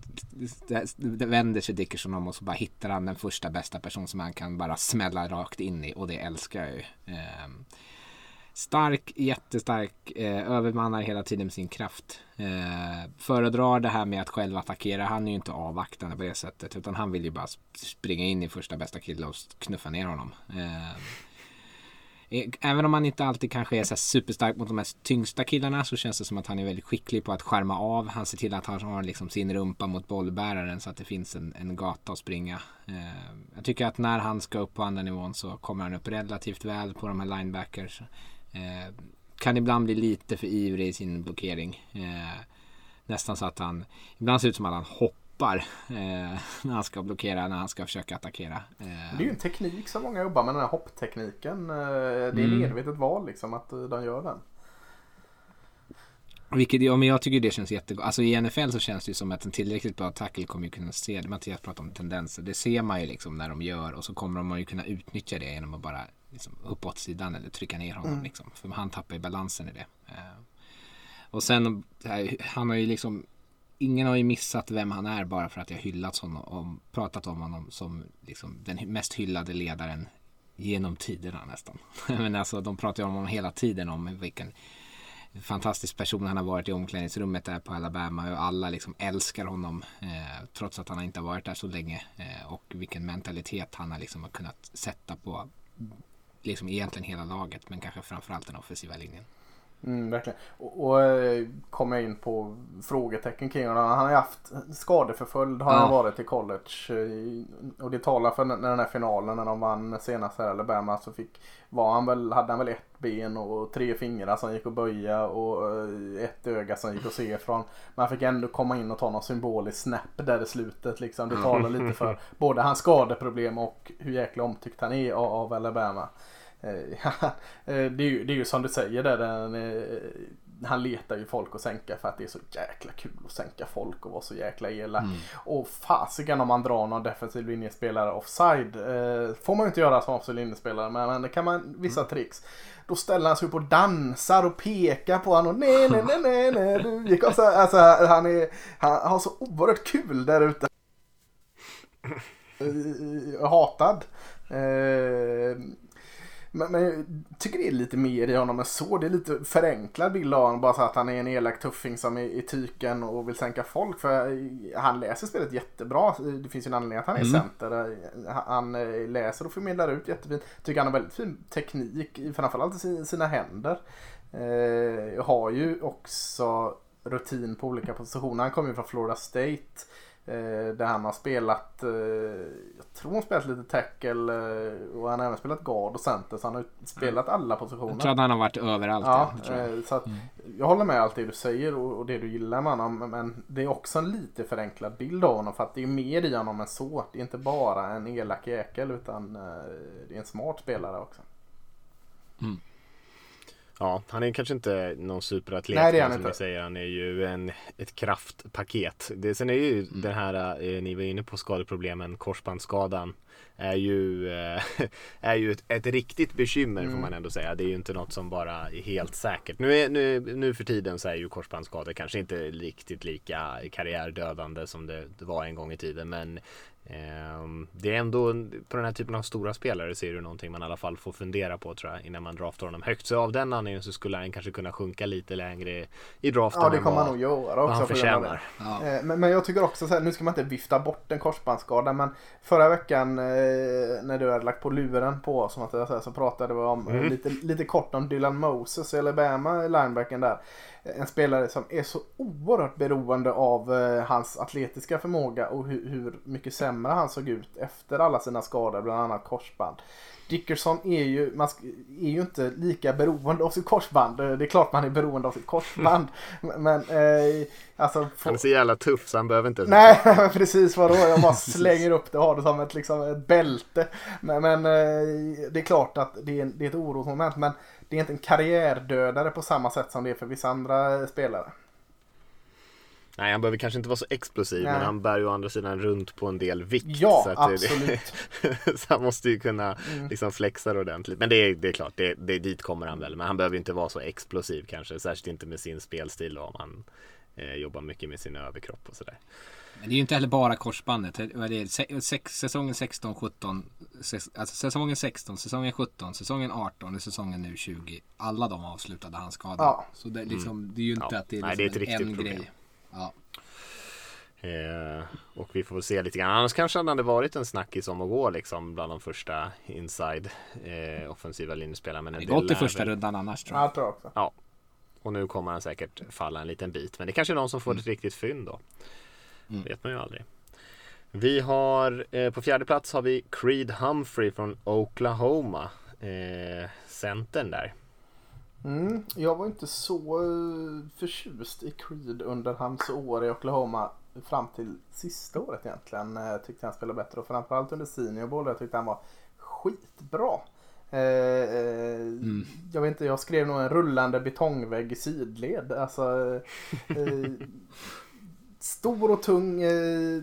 det, det vänder sig Dickerson om och så bara hittar han den första bästa person som han kan bara smälla rakt in i och det älskar jag ju. Eh, stark, jättestark, eh, övermannar hela tiden med sin kraft. Eh, föredrar det här med att själv attackera. Han är ju inte avvaktande på det sättet utan han vill ju bara springa in i första bästa kille och knuffa ner honom. Eh, Eh, även om han inte alltid kanske är så superstark mot de mest tyngsta killarna så känns det som att han är väldigt skicklig på att skärma av. Han ser till att han har liksom sin rumpa mot bollbäraren så att det finns en, en gata att springa. Eh, jag tycker att när han ska upp på andra nivån så kommer han upp relativt väl på de här linebackers. Eh, kan ibland bli lite för ivrig i sin blockering. Eh, nästan så att han, ibland ser det ut som att han hoppar hoppar eh, när han ska blockera, när han ska försöka attackera. Eh. Det är ju en teknik som många jobbar med, den här hopptekniken. Eh, det är mm. medvetet val liksom att eh, de gör den. Vilket, ja, men jag tycker det känns jättegott. Alltså i NFL så känns det ju som att en tillräckligt bra tackle kommer ju kunna se det. Mattias pratar om tendenser. Det ser man ju liksom när de gör och så kommer de ju kunna utnyttja det genom att bara liksom, uppåt sidan eller trycka ner honom. Mm. Liksom. För han tappar ju balansen i det. och sen, han har ju liksom ingen har ju missat vem han är bara för att jag hyllat honom och pratat om honom som liksom den mest hyllade ledaren genom tiderna nästan. Men alltså de pratar ju om honom hela tiden om vilken fantastisk person han har varit i omklädningsrummet där på Alabama och alla liksom älskar honom eh, trots att han inte har varit där så länge eh, och vilken mentalitet han har liksom kunnat sätta på liksom egentligen hela laget men kanske framförallt den offensiva linjen. Mm, verkligen. Och, och eh, kommer in på frågetecken kring honom. Han har ju haft skadeförföljd har ja. han varit i college. Eh, och det talar för när den här finalen när de vann senast här Alabama så fick, var han väl, hade han väl ett ben och tre fingrar som gick att böja och eh, ett öga som gick att se ifrån. Men han fick ändå komma in och ta någon symbolisk snap där i slutet liksom. Det talar lite för både hans skadeproblem och hur jäkla omtyckt han är av Alabama. Eh, det, är ju, det är ju som du säger där. Den, han letar ju folk att sänka för att det är så jäkla kul att sänka folk och vara så jäkla elak. Och fasiken om man drar någon defensiv linjespelare offside. Eh, får man ju inte göra som offensiv linjespelare men, men det kan man vissa tricks. Då ställer han sig upp och dansar och pekar på honom nej nej nej nej nej. Du gick också, alltså, han, är, han har så oerhört kul där ute. Eh, hatad. Eh, men, men jag tycker det är lite mer i honom än så. Det är lite förenklad bild av honom. Bara så att han är en elak tuffing som är i tyken och vill sänka folk. För han läser spelet jättebra. Det finns ju en anledning att han är Mm. center. Han eh, läser och förmedlar ut jättefint. Tycker han har väldigt fin teknik. Framförallt i sina händer. Eh, har ju också rutin på olika positioner. Han kommer ju från Florida State. Eh, där han har spelat, eh, jag tror han spelat lite tackle eh, och han har även spelat guard och center så han har spelat alla positioner. Jag tror att han har varit överallt. Ja, tror jag. eh, så att jag håller med allt det du säger och, det du gillar med honom. Men det är också en lite förenklad bild av honom. För att det är mer i honom än så. Det är inte bara en elak jäkel utan eh, det är en smart spelare också. Ja, han är kanske inte någon superatlet. Nej, det är han som inte. säger, han är ju en, ett kraftpaket. Det, sen är ju Mm. den här, eh, ni var inne på skadeproblemen, korsbandsskadan. Är ju, eh, är ju ett, ett riktigt bekymmer Mm. får man ändå säga. Det är ju inte något som bara är helt säkert. Nu, är, nu, nu för tiden så är ju korsbandsskador kanske inte riktigt lika karriärdödande som det, det var en gång i tiden. Men det är ändå på den här typen av stora spelare är det någonting man i alla fall får fundera på tror jag innan man draftar honom högt. Så av den anledningen så skulle han kanske kunna sjunka lite längre i draften Ja det kommer han nog göra också. han förtjänar. Ja. Eh, Men, men jag tycker också så här, nu ska man inte vifta bort en korsbandsskada men förra veckan eh, när du hade lagt på luren på oss så pratade vi om eh, Mm. lite, lite kort om Dylan Moses i Alabama, linebacken där. En spelare som är så oerhört beroende av eh, hans atletiska förmåga och hur, hur mycket sämre han såg ut efter alla sina skador, bland annat korsband. Dickerson är ju, man är ju inte lika beroende av sitt korsband. Eh, Det är klart man är beroende av sitt korsband. men eh, alltså... Han är så jävla tuff så han behöver inte Nej, precis vadå? Jag bara slänger upp det och har det som ett, liksom, ett bälte. Men, men eh, det är klart att det är, det är ett orosmoment. Men det är inte en karriärdödare på samma sätt som det är för vissa andra spelare. Nej, han behöver kanske inte vara så explosiv Nej. men han bär ju å andra sidan runt på en del vikt. Ja, så att det- absolut. så han måste ju kunna Mm. liksom flexa det ordentligt. Men det är, det är klart, det, det, dit kommer han väl. Men han behöver inte vara så explosiv kanske. Särskilt inte med sin spelstil då, om han eh, jobbar mycket med sin överkropp och sådär. Men det är ju inte heller bara korsbandet. Vad är det? Sex, säsongen 16, 17. Ses, alltså säsongen 16, säsongen 17, säsongen 18 och säsongen nu 20. Alla de avslutade han skadad. Ja. Så det, är liksom, det är ju inte Ja. att det är, Nej, liksom det är ett en, problem. grej. Ja. Eh, och vi får väl se lite grann. Annars kanske han hade varit en snackis om att gå liksom bland de första inside eh, offensiva linjespelarna. Men Det gått i första väl- rundan annars tror Ja, jag. jag tror också. Ja. Och nu kommer han säkert falla en liten bit. Men det kanske är någon som får ett riktigt fynd då. Mm. vet man ju aldrig. Vi har eh, på fjärde plats har vi Creed Humphrey från Oklahoma. Eh, centern där. Mm, jag var inte så eh, förtjust i Creed under hans år i Oklahoma fram till sista året egentligen. Eh, tyckte han spelade bättre och framförallt under senior bowl jag tyckte han var skitbra. Eh, eh, Jag vet inte, jag skrev nog en rullande betongvägg i sidled. Alltså, eh, stor och tung, eh,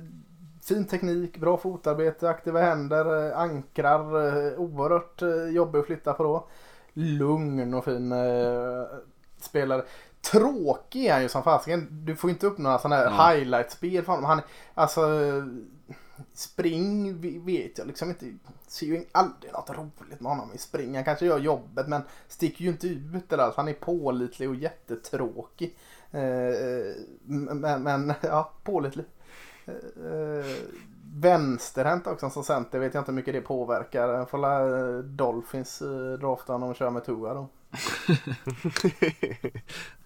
fin teknik, bra fotarbete, aktiva händer, eh, ankrar, eh, oerhört eh, jobbig att flytta på då. Lugn och fin spelare. Tråkig är han ju som fasiken. Du får inte upp några sådana här Ja. highlight-spel från honom. Han, alltså, spring vet jag liksom inte. Ser ju aldrig något roligt med honom i spring. Han kanske gör jobbet men sticker ju inte ut det där. Han är pålitlig och jättetråkig. Eh, eh, men, men ja, pålitlig. Eh, vänsterhänt också som center vet jag inte hur mycket det påverkar. Jag får la Dolphins eh, drafta honom och köra med Tua då.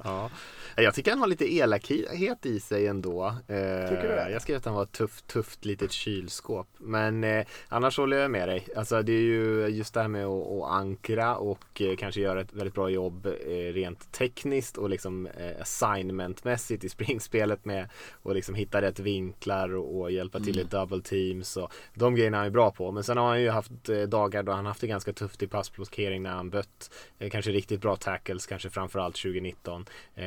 ja. Jag tycker han har lite elakhet i sig ändå. Eh, Tycker du det? Jag skrev att han var ett tufft, tufft litet kylskåp. Men eh, annars håller jag med dig. Alltså det är ju just det här med att, att ankra och eh, kanske göra ett väldigt bra jobb eh, rent tekniskt och liksom eh, assignmentmässigt i springspelet med att liksom hitta rätt vinklar och, och hjälpa till i double teams. Och de grejerna är han ju bra på. Men sen har han ju haft eh, dagar då han haft det ganska tufft i passblockering när han bött. Eh, kanske riktigt bra tackles, kanske framförallt 2019. Eh,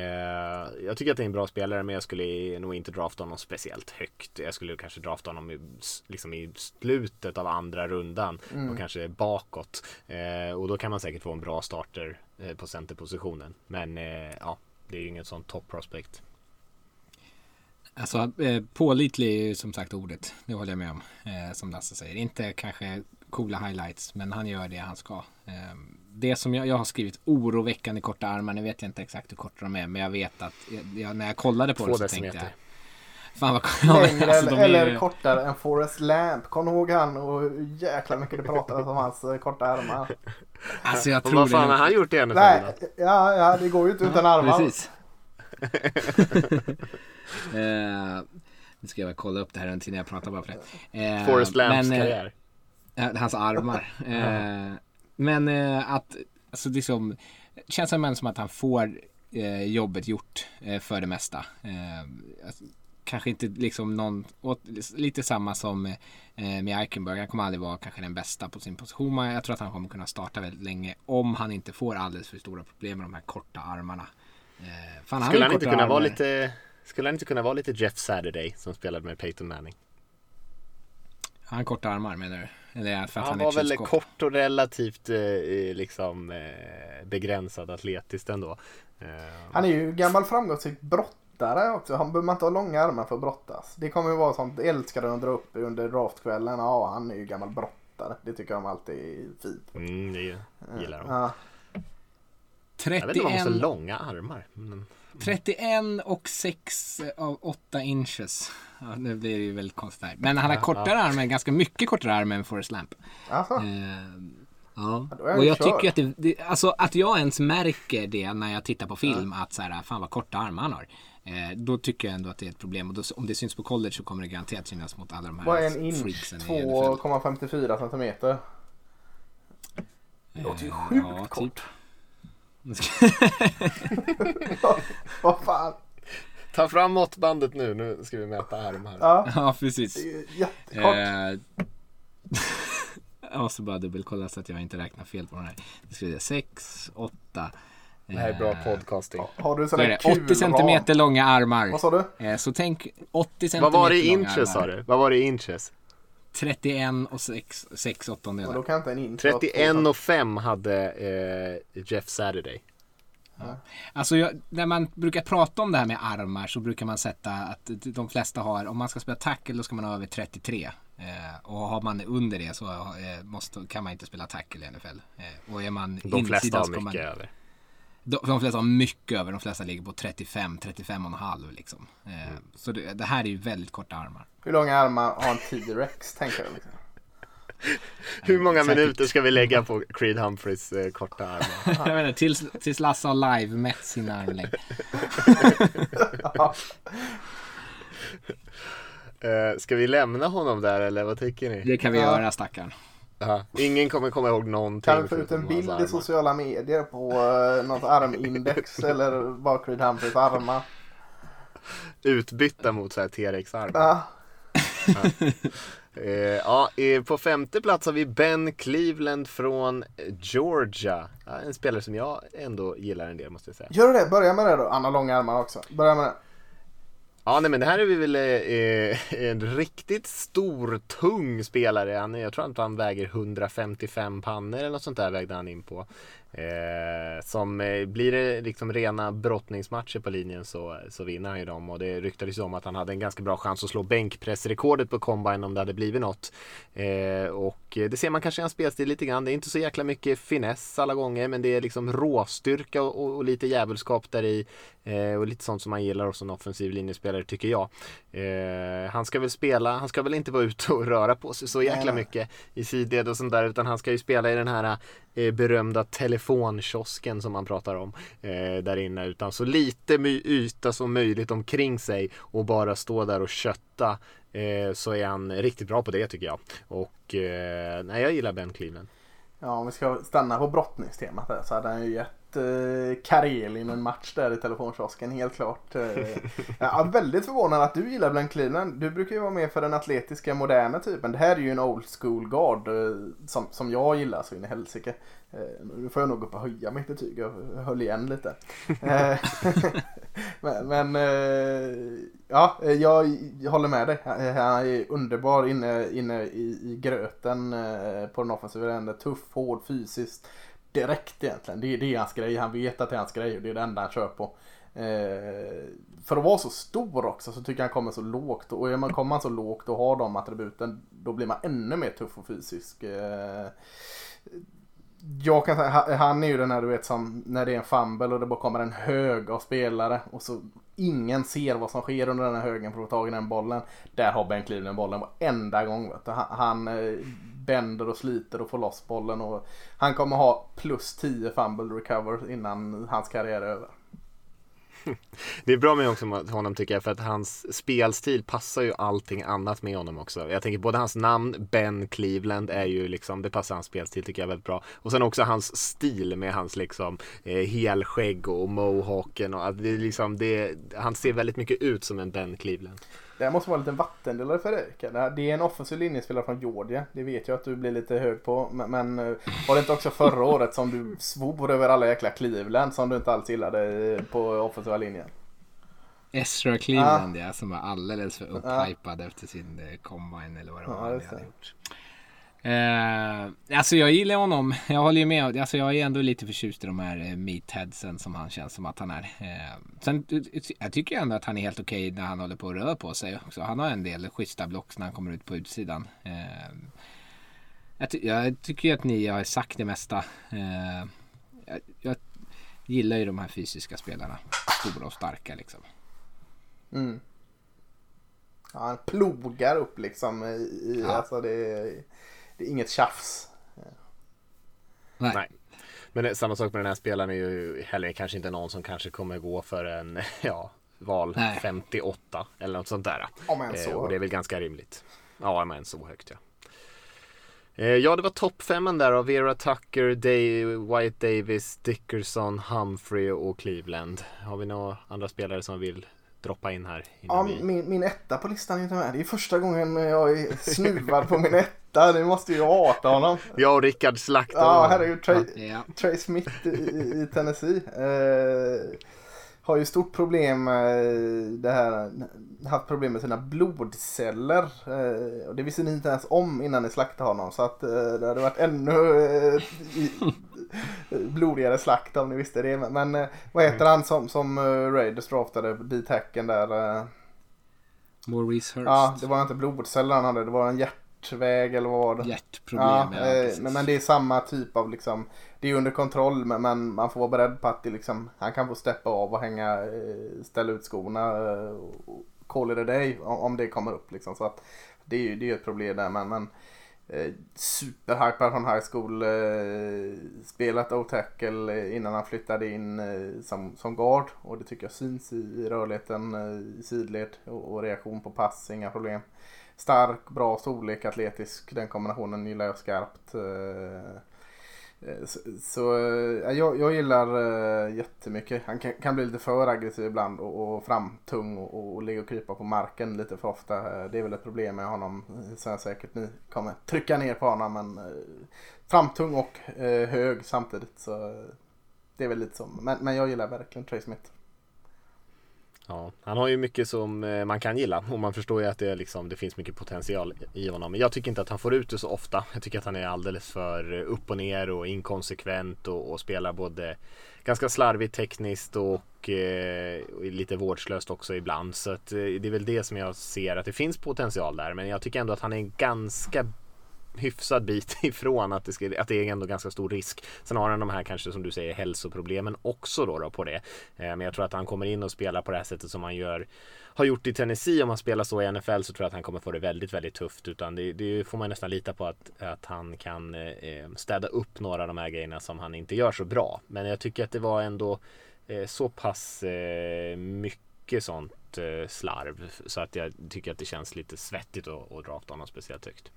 jag tycker att det är en bra spelare men jag skulle nog inte drafta honom speciellt högt. Jag skulle kanske drafta honom i, liksom i slutet av andra rundan Mm. och kanske bakåt. Eh, och då kan man säkert få en bra starter eh, på centerpositionen. Men eh, ja, det är ju inget sånt top prospect. Alltså eh, pålitlig är ju som sagt ordet. Det håller jag med om. Eh, som Lasse säger. Inte kanske coola highlights. Men han gör det han ska. Det som jag, jag har skrivit oroväckande korta armar. Nu vet jag inte exakt hur korta de är. Men jag vet att jag, när jag kollade på Två det så tänkte decimeter. jag. Fan vad Längre alltså, eller, ju- kortare än Forrest Lamp. Kom ihåg han och hur jäkla mycket det pratades om hans eh, korta armar. Alltså jag Och tror vad fan det. har han gjort i NFL Nej, då? ja, ja, det går ju inte utan armar. Precis. eh, nu ska jag kolla upp det här en tid när jag pratar bara för det. Eh, Forrest Lamps men, karriär. Ja, hans armar. Men eh, att, alltså det som, känns som, som att han får eh, jobbet gjort eh, för det mesta. Eh, alltså, kanske inte liksom någon, åt, lite samma som eh, med Eichenberg. Han kommer aldrig vara kanske den bästa på sin position. Men jag tror att han kommer kunna starta väldigt länge om han inte får alldeles för stora problem med de här korta armarna. Eh, fan, har Skulle ju han inte kunna vara armar. lite skulle han inte kunna vara lite Jeff Saturday som spelade med Peyton Manning? Har han korta armar menar du? Eller är det för att Han han, var väl kort och relativt eh, liksom eh, begränsad atletiskt ändå. Eh, Han är ju gammal framgångsrik brottare också. Han behöver man inte ha långa armar för att brottas. Det kommer ju vara sånt älskade att dra upp under draftkvällen. Ja, han är ju gammal brottare. Det tycker de alltid är fint. mm, det gillar de. Ja. Jag vet inte om de har så 31 långa armar. Men, 31 och 6 av 8 inches. Ja, nu blir det ju väldigt konstigt här. Men han har kortare armar, ganska mycket kortare armar än Forrest Lamp. Alltså, Eh, ja. Och jag tycker att det, det, alltså att jag ens märker det när jag tittar på film att så här, fan vad korta armar han har. Eh, då tycker jag ändå att det är ett problem och då, om det syns på college så kommer det garanterat synas mot alla de här vad är en inch? freaksen i NFL. 2,54 centimeter. Det låter ju sjukt Eh, ja, kort. typ. Vad fan. ta fram måttbandet nu, nu ska vi mäta armar. Ja, ja, precis. jättekort. Eh, jag måste bara dubbelkolla så att jag inte räknar fel på den här. Det ska vi 6, 8. Det här är bra podcasting. Har du där det? 80 kulram? centimeter långa armar. Vad sa du? Eh, så tänk 80 centimeter Vad var det i inches sa du? Vad var det i inches? 31 och 6, 6 Och åttondelar. då kan inte en inch vara 31 två- och 5 hade eh, Jeff Saturday. Alltså jag, när man brukar prata om det här med armar så brukar man sätta att de flesta har, om man ska spela tackle då ska man ha över 33. Eh, och har man under det så eh, måste, kan man inte spela tackle i NFL. Eh, och är man De flesta har mycket man, över. De, de flesta har mycket över, de flesta ligger på 35, 35 och en halv liksom. Eh, Mm. Så det, det här är ju väldigt korta armar. Hur långa armar har en T-Rex tänker jag liksom. Hur många Säkert. minuter ska vi lägga på Creed Humphreys eh, korta armar? jag vet inte, tills, tills Lasse har live-mätt sina armlängd. Eh, ska vi lämna honom där eller vad tycker ni? Det kan vi Ja. göra stackarn. Ja. Ingen kommer komma ihåg någonting. Kan vi få ut en bild i sociala medier på uh, något armindex eller Creed Humphreys armar? Utbytta mot så här T-Rex-armar. Ja. Eh, ja, eh, på femte plats har vi Ben Cleveland från Georgia. Ja, en spelare som jag ändå gillar en del måste jag säga. Gör du det? Börja med det då. Han har långa armar också. Börja med det. Ja, nej, men det här är vi väl eh, eh en riktigt stor, tung spelare. Han, jag tror att han väger 155 pannor eller något sånt där vägde han in på. Eh, som eh, blir det liksom rena brottningsmatcher på linjen så, så vinner han ju dem. Och det ryktades ju om att han hade en ganska bra chans att slå bänkpressrekordet på combine om det hade blivit något. Eh, och det ser man kanske i hans spelstil lite grann. Det är inte så jäkla mycket finess alla gånger men det är liksom råstyrka och, och, och lite djävulskap där i. Eh, och lite sånt som man gillar hos en offensiv linjespelare tycker jag. Eh, han ska väl spela, han ska väl inte vara ute och röra på sig så jäkla mycket i sidled och sånt där utan han ska ju spela i den här eh, berömda telefonkiosken som man pratar om eh, där inne utan så lite yta som möjligt omkring sig och bara stå där och kötta eh, så är han riktigt bra på det tycker jag. Och eh, nej, jag gillar Ben Cleveland. Ja, om vi ska stanna på brottningstemat där så hade han ju gett Eh, Karelin en match där i telefonkiosken, helt klart. Eh, jag är väldigt förvånad att du gillar Blank Cleveland. Du brukar ju vara med för den atletiska, moderna typen. Det här är ju en old school guard eh, som, som jag gillar så in i helsike. Nu får jag nog upp och höja mitt betyg, jag höll igen lite. Men men ja, jag, håller med dig. Han är underbar inne, inne i, i gröten på den offensiva änden. Tuff, hård, fysiskt direkt egentligen. Det, det är hans grej. Han vet att det är hans grej och det är det enda han kör på. Eh, för att vara så stor också så tycker jag han kommer så lågt. Och är man, kommer man så lågt och har de attributen då blir man ännu mer tuff och fysisk. Eh, jag kan säga, han är ju den här du vet som när det är en fumble och det bara kommer en hög av spelare och så ingen ser vad som sker under den här högen för att få tag i den bollen. Där har Ben Cleveland bollen varenda gång. Vet du. Han, han eh, bänder och sliter och får loss bollen och han kommer ha plus 10 fumble recover innan hans karriär är över. Det är bra med också honom tycker jag för att hans spelstil passar ju allting annat med honom också. Jag tänker både hans namn, Ben Cleveland, är ju liksom, det passar hans spelstil tycker jag väldigt bra. Och sen också hans stil med hans liksom eh, helskägg och mohawken och det är liksom, det, han ser väldigt mycket ut som en Ben Cleveland. Det här måste vara en liten vattendelare för dig. Det är en offensiv linjespelare från Georgia. Det vet jag att du blir lite hög på. Men eh, var det inte också förra året som du svor över alla jäkla Cleveland som du inte alls gillade på offensiva linjen? Ezra Cleveland ah. ja, som var alldeles för upphypad ah. efter sin eh, combine eller vad det var ah, han hade gjort. Eh, alltså jag gillar honom. Jag håller ju med. Alltså jag är ändå lite förtjust i de här eh, meatheadsen som han känns som att han är. Eh, sen jag tycker ändå att han är helt okej när han håller på att röra på sig också. Han har en del schyssta blocks när han kommer ut på utsidan. Eh, jag, ty jag, tycker att ni har sagt det mesta. Eh, jag, jag, gillar ju de här fysiska spelarna. Stora och starka liksom. Mm. Ja, han plogar upp liksom i, ja. alltså det är det är inget tjafs. Nej. Nej. Men det, samma sak med den här spelaren är ju heller kanske inte någon som kanske kommer gå för en ja, val Nej. 58 eller något sånt där. Om än så. Eh, och det är väl ganska rimligt. Ja, om än så högt ja. Eh, ja, det var toppfemman där av Vera Tucker, Day, White Davis, Dickerson, Humphrey och Cleveland. Har vi några andra spelare som vill droppa in här? Ja, vi... min, min etta på listan är inte med. Det är första gången jag är snuvad på min etta. Det måste ju hata honom. Jag och Rickard slaktade Ja, herregud. Trey, ja. Trey Smith i, i Tennessee. Eh, har ju stort problem med det här. Haft problem med sina blodceller. Eh, och det visste ni inte ens om innan ni slaktade honom. Så att eh, det hade varit ännu eh, blodigare slakt om ni visste det. Men eh, vad heter han som, som uh, Raiders draftade D-tacken där? Uh... Maurice Hurst. Ja, det var inte blodceller han hade. Det var en hjärtväg eller vad var det? Hjärtproblem, ja. ja men, men det är samma typ av liksom. Det är under kontroll men, men man får vara beredd på att det liksom, han kan få steppa av och hänga, ställa ut skorna. Call it a day om det kommer upp liksom. Så att det är ju det är ett problem där men, men eh, superhypad från high school. Eh, spelat O-tackle eh, innan han flyttade in eh, som, som guard. Och det tycker jag syns i rörligheten eh, i sidled och, och, reaktion på pass, inga problem. Stark, bra storlek, atletisk. Den kombinationen gillar jag skarpt. Eh, Eh, så, så eh, jag, jag gillar uh, jättemycket. Han kan, kan, bli lite för aggressiv ibland och, och framtung och, och ligga och krypa på marken lite för ofta. Det är väl ett problem med honom. Sen säkert ni kommer trycka ner på honom men uh, framtung och uh, hög samtidigt. Så det är väl lite så. Men, men jag gillar verkligen Trey Smith. Ja, han har ju mycket som eh, man kan gilla och man förstår ju att det, liksom, det finns mycket potential i honom. Men jag tycker inte att han får ut det så ofta. Jag tycker att han är alldeles för upp och ner och inkonsekvent och, och spelar både ganska slarvigt tekniskt och, eh, och lite vårdslöst också ibland. Så att, eh, det är väl det som jag ser att det finns potential där. Men jag tycker ändå att han är ganska hyfsad bit ifrån att det, ska, att det är ändå ganska stor risk. Sen har han de här kanske som du säger hälsoproblemen också då, då på det. Eh, men jag tror att han kommer in och spelar på det här sättet som han gör har gjort i Tennessee om han spelar så i NFL så tror jag att han kommer få det väldigt, väldigt tufft. Utan det, det får man nästan lita på att, att han kan eh, eh, städa upp några av de här grejerna som han inte gör så bra. Men jag tycker att det var ändå eh, så pass eh, mycket sånt eh, slarv så att jag tycker att det känns lite svettigt att, att drafta honom speciellt högt.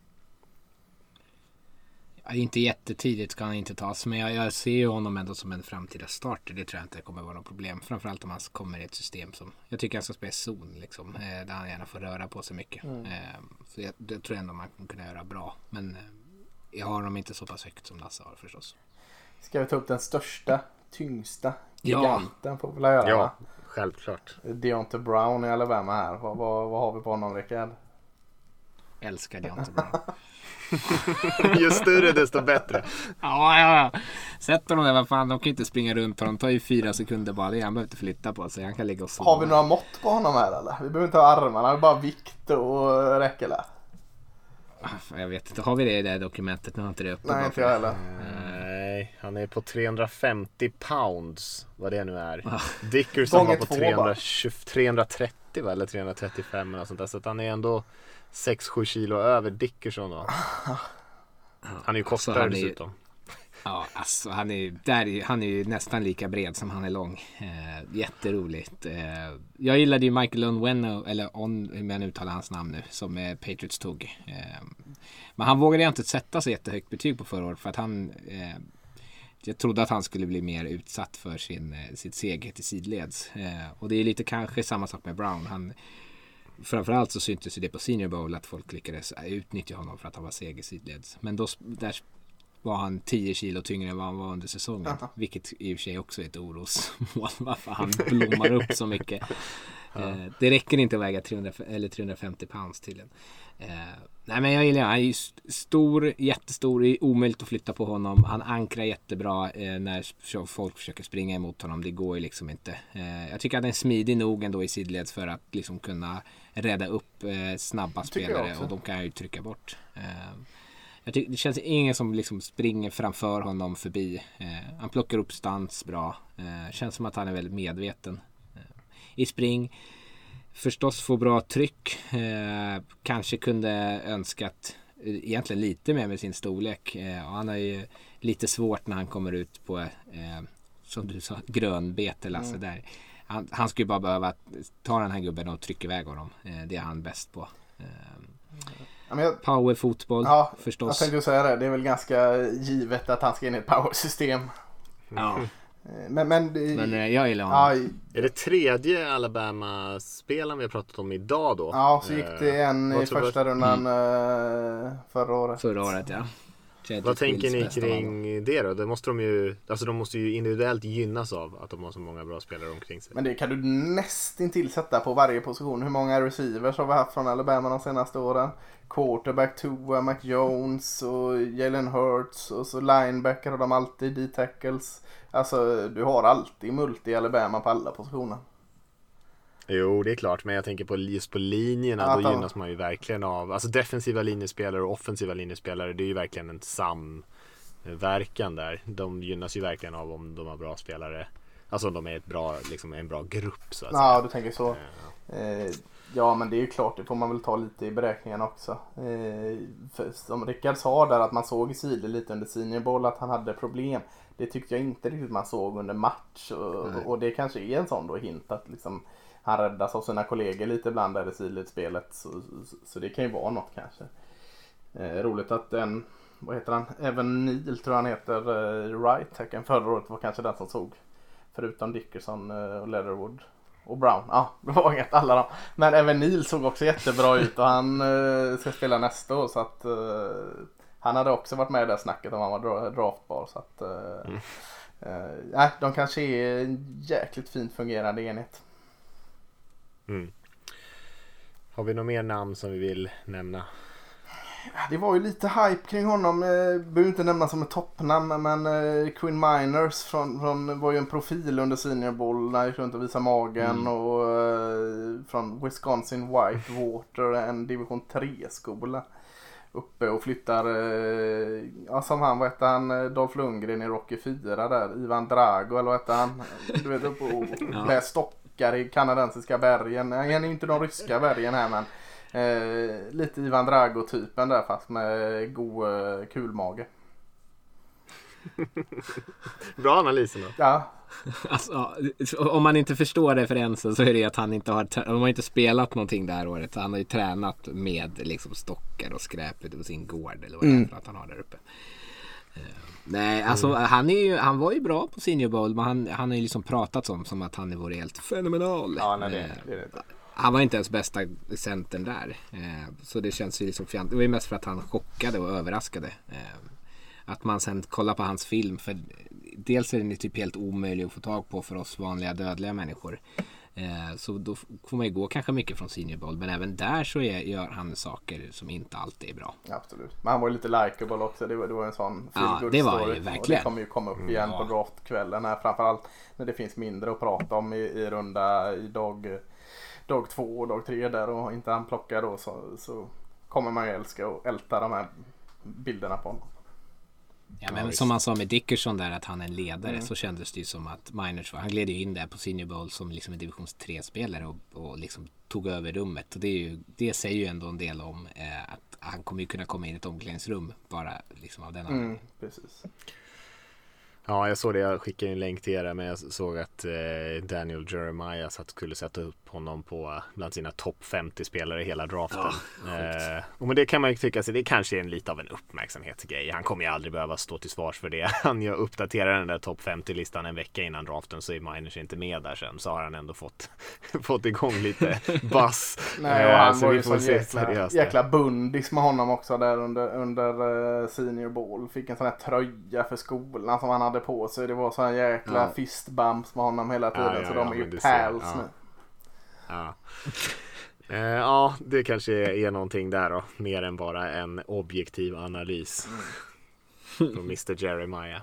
Ja, inte jättetidigt ska han inte tas, men jag, jag ser ju honom ändå som en framtida starter. Det tror jag inte kommer vara något problem. Framförallt om han kommer i ett system som jag tycker han ska spela zon, liksom, eh, där han gärna får röra på sig mycket. Mm. Eh, så jag, det tror jag ändå man kommer kunna göra bra. Men eh, jag har dem inte så pass högt som Lasse har förstås. Ska vi ta upp den största, tyngsta Ja. giganten får vi väl göra Ja, va? självklart. Deontay Brown i Alabama här. Vad, vad, vad har vi på honom Rickard? Älskar Deontay Brown. Ju större desto bättre. Ja, ja, ja. Sätt honom där, vad fan, de kan ju inte springa runt honom. De tar ju fyra sekunder bara. Det Han behöver inte flytta på sig. Han kan ligga och sova. Har vi några mått på honom här eller? Vi behöver inte ha armarna, det är bara vikt och räckela. Ah, fan, Jag vet inte, har vi det i det här dokumentet? Nu har inte det uppe. Nej, inte jag heller. Nej, han är på 350 pounds. Vad det nu är. Ah. Dickerson var på två 320, 330 va? Eller 335 eller något sånt där. Så att han är ändå 6-7 kilo över Dickerson då. Han är ju Alltså, kortare ju- dessutom. Ja, alltså han är, där är, han är ju nästan lika bred som han är lång. Eh, jätteroligt. Eh, jag gillade ju Michael Onweno, eller On, hur man uttalar hans namn nu, som eh, Patriots tog. Eh, men han vågade inte sätta så jättehögt betyg på förra året för att han eh, jag trodde att han skulle bli mer utsatt för sin, eh, sitt seghet i sidleds. Eh, och det är lite kanske samma sak med Brown. Han, framförallt så syntes det på Senior Bowl att folk lyckades utnyttja honom för att han var seg i sidleds. Men då, där var han 10 kilo tyngre än vad han var under säsongen. Vilket i och för sig också är ett orosmål. Varför han blommar upp så mycket. Eh, det räcker inte att väga 300, eller 350 pounds till en. Eh, nej men jag gillar Han är stor, jättestor. Det är omöjligt att flytta på honom. Han ankrar jättebra eh, när folk försöker springa emot honom. Det går ju liksom inte. Jag tycker att han är smidig nog ändå i sidleds för att liksom kunna rädda upp eh, snabba spelare. Och de kan jag ju trycka bort. Eh, tycker, det känns ingen som liksom springer framför honom förbi. Eh, han plockar upp stans bra. Eh, känns som att han är väldigt medveten eh, i spring. Förstås får bra tryck. Eh, kanske kunde önskat egentligen lite mer med sin storlek. Och han har ju lite svårt när han kommer ut på, som du sa, grönbete Lasse. Där. Han, han skulle bara behöva ta den här gubben och trycka iväg honom. Eh, det är han bäst på. Eh, jag, Powerfotboll ja, jag förstås. tänkte ju säga det. Det är väl ganska givet att han ska in i ett powersystem. Ja, Eh, Men, men, det- men eh, jag gillar honom. ja, Är det tredje Alabama-spelaren vi har pratat om idag då? ja, så gick det en Eh, i första rundan eh, förra året. Förra året ja. Vad tänker ni kring det då? Det måste de ju, alltså de måste ju individuellt gynnas av att de har så många bra spelare omkring sig. Men det kan du nästintill sätta på varje position. Hur många receivers har vi haft från Alabama de senaste åren? Quarterback, Tua, Mac Jones och Jalen Hurts och så linebacker har de alltid, D-tackles. Alltså du har alltid multi i Alabama på alla positioner. Jo, det är klart, men jag tänker på just på linjerna, Ja, då gynnas man ju verkligen av, alltså defensiva linjespelare och offensiva linjespelare, det är ju verkligen en samverkan där. De gynnas ju verkligen av om de har bra spelare, alltså om de är ett bra, liksom en bra grupp så att Ja, säga. du tänker så. Eh, Eh, ja, men det är ju klart, det får man väl ta lite i beräkningen också. Eh, för, som Rickard sa där, att man såg i Sile lite under senior bowl att han hade problem. Det tyckte jag inte riktigt man såg under match. Och, och det kanske är en sån då hint att liksom, han räddas av sina kollegor lite ibland där i Sile-spelet. Så, så, så det kan ju vara något kanske. Eh, roligt att den, vad heter han, Evan Neal tror han heter, eh, right hacken förra året var kanske den som såg. Förutom Dickerson eh, och Leatherwood och Brown. Ja, det var inget alla dem. Men även Neil såg också jättebra ut och han eh, ska spela nästa år så att eh, han hade också varit med i det snacket om han var dra- draftbar. Så att, eh, eh, nej, de kanske är en jäkligt fint fungerande enhet. Mm. Har vi några mer namn som vi vill nämna? Det var ju lite hype kring honom. Eh, behöver inte nämna som ett toppnamn men eh, Quinn Miners från, från, var ju en profil under Senior Bowl. När gick runt och visade magen. Och eh, från Wisconsin Whitewater, en division 3-skola. Uppe och flyttar, ja som han, vad hette han, Dolph Lundgren i Rocky 4 där. Ivan Drago eller vad hette han? Du vet upp och klä stockar i kanadensiska bergen. Han är inte de ryska bergen här men. Eh, lite Ivan Drago-typen där fast med god eh, kulmage. Bra analys ändå. Ja, Alltså, om man inte förstår referensen så är det att han inte har, de har inte spelat någonting det här året. Så han har ju tränat med liksom stockar och skräp ute på sin gård eller vad det är för att han har där uppe. Nej, alltså Mm. han, är ju, han var ju bra på Senior Bowl men han, han har ju liksom pratat om som att han är vår helt fenomenal. Ja, nej, det, Eh, det det. Han var inte ens bästa centern där. Eh, så det känns ju liksom fjant. Det var ju mest för att han chockade och överraskade. Eh, att man sen kollar på hans film. För dels är den ju typ helt omöjlig att få tag på för oss vanliga dödliga människor. Eh, så då får man ju gå kanske mycket från Senior Bowl. Men även där så är, gör han saker som inte alltid är bra. Absolut. Men han var ju lite likeable också. Det var, det var en sån Ja, det var story. ju Och verkligen. det kommer ju komma upp igen Ja. på draftkvällen. Här, framförallt när det finns mindre att prata om i, i runda i dag, dag två och dag tre där och inte han plockar då så, så kommer man ju älska och älta de här bilderna på honom. Ja, men som man sa med Dickerson där att han är en ledare så kändes det ju som att Miners var, han gled ju in där på Senior Bowl som liksom en division 3-spelare och, och liksom tog över rummet. Och det, är ju, det säger ju ändå en del om eh, att han kommer ju kunna komma in i ett omklädningsrum bara liksom av den anledningen. Mm, precis. Ja, jag såg det. Jag skickade en länk till er men jag såg att eh, Daniel Jeremiah satt, skulle sätta upp honom på bland sina topp 50 spelare i hela draften. eh, och men det kan man ju tycka sig, det kanske är en lite av en uppmärksamhetsgrej. Han kommer ju aldrig behöva stå till svars för det. Han ju uppdaterar den där topp 50-listan en vecka innan draften så är Miners inte med där sen. Så har han ändå fått, fått igång lite buzz. Nej, och Eh, han så var ju så jäkla, jäkla bundis med honom också där under, under eh, senior ball. Fick en sån här tröja för skolan som han hade på sig. Det var sån här jäkla Ja. fist bumps med honom hela tiden. Ja, ja, så ja, de är ju pals ja. nu. Ja. Eh, ja, det kanske är, någonting där då. Mer än bara en objektiv analys. Från Mr Jeremiah.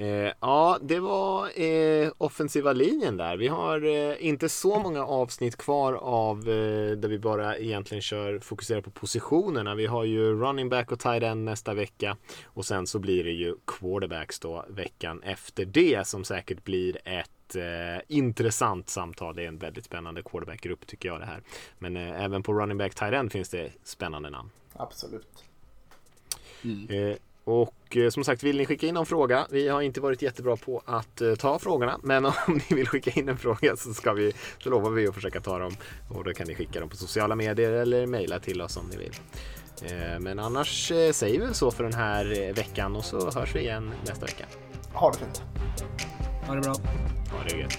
Eh, ja, det var eh, offensiva linjen där. Vi har eh, inte så många avsnitt kvar av där vi bara egentligen kör fokuserar på positionerna. Vi har ju running back och tight end nästa vecka och sen så blir det ju quarterbacks då veckan efter det som säkert blir ett eh, intressant samtal. Det är en väldigt spännande quarterbackgrupp tycker jag det här. Men eh, även på running back tight end finns det spännande namn. Absolut. Eh, och eh, som sagt, vill ni skicka in någon fråga? Vi har inte varit jättebra på att eh, ta frågorna, men om ni vill skicka in en fråga så, ska vi, så lovar vi att försöka ta dem. Och då kan ni skicka dem på sociala medier eller mejla till oss om ni vill. Eh, men annars eh, säger vi så för den här eh, veckan och så hörs vi igen nästa vecka. Ha det fint. Ha det bra. Ha det gött.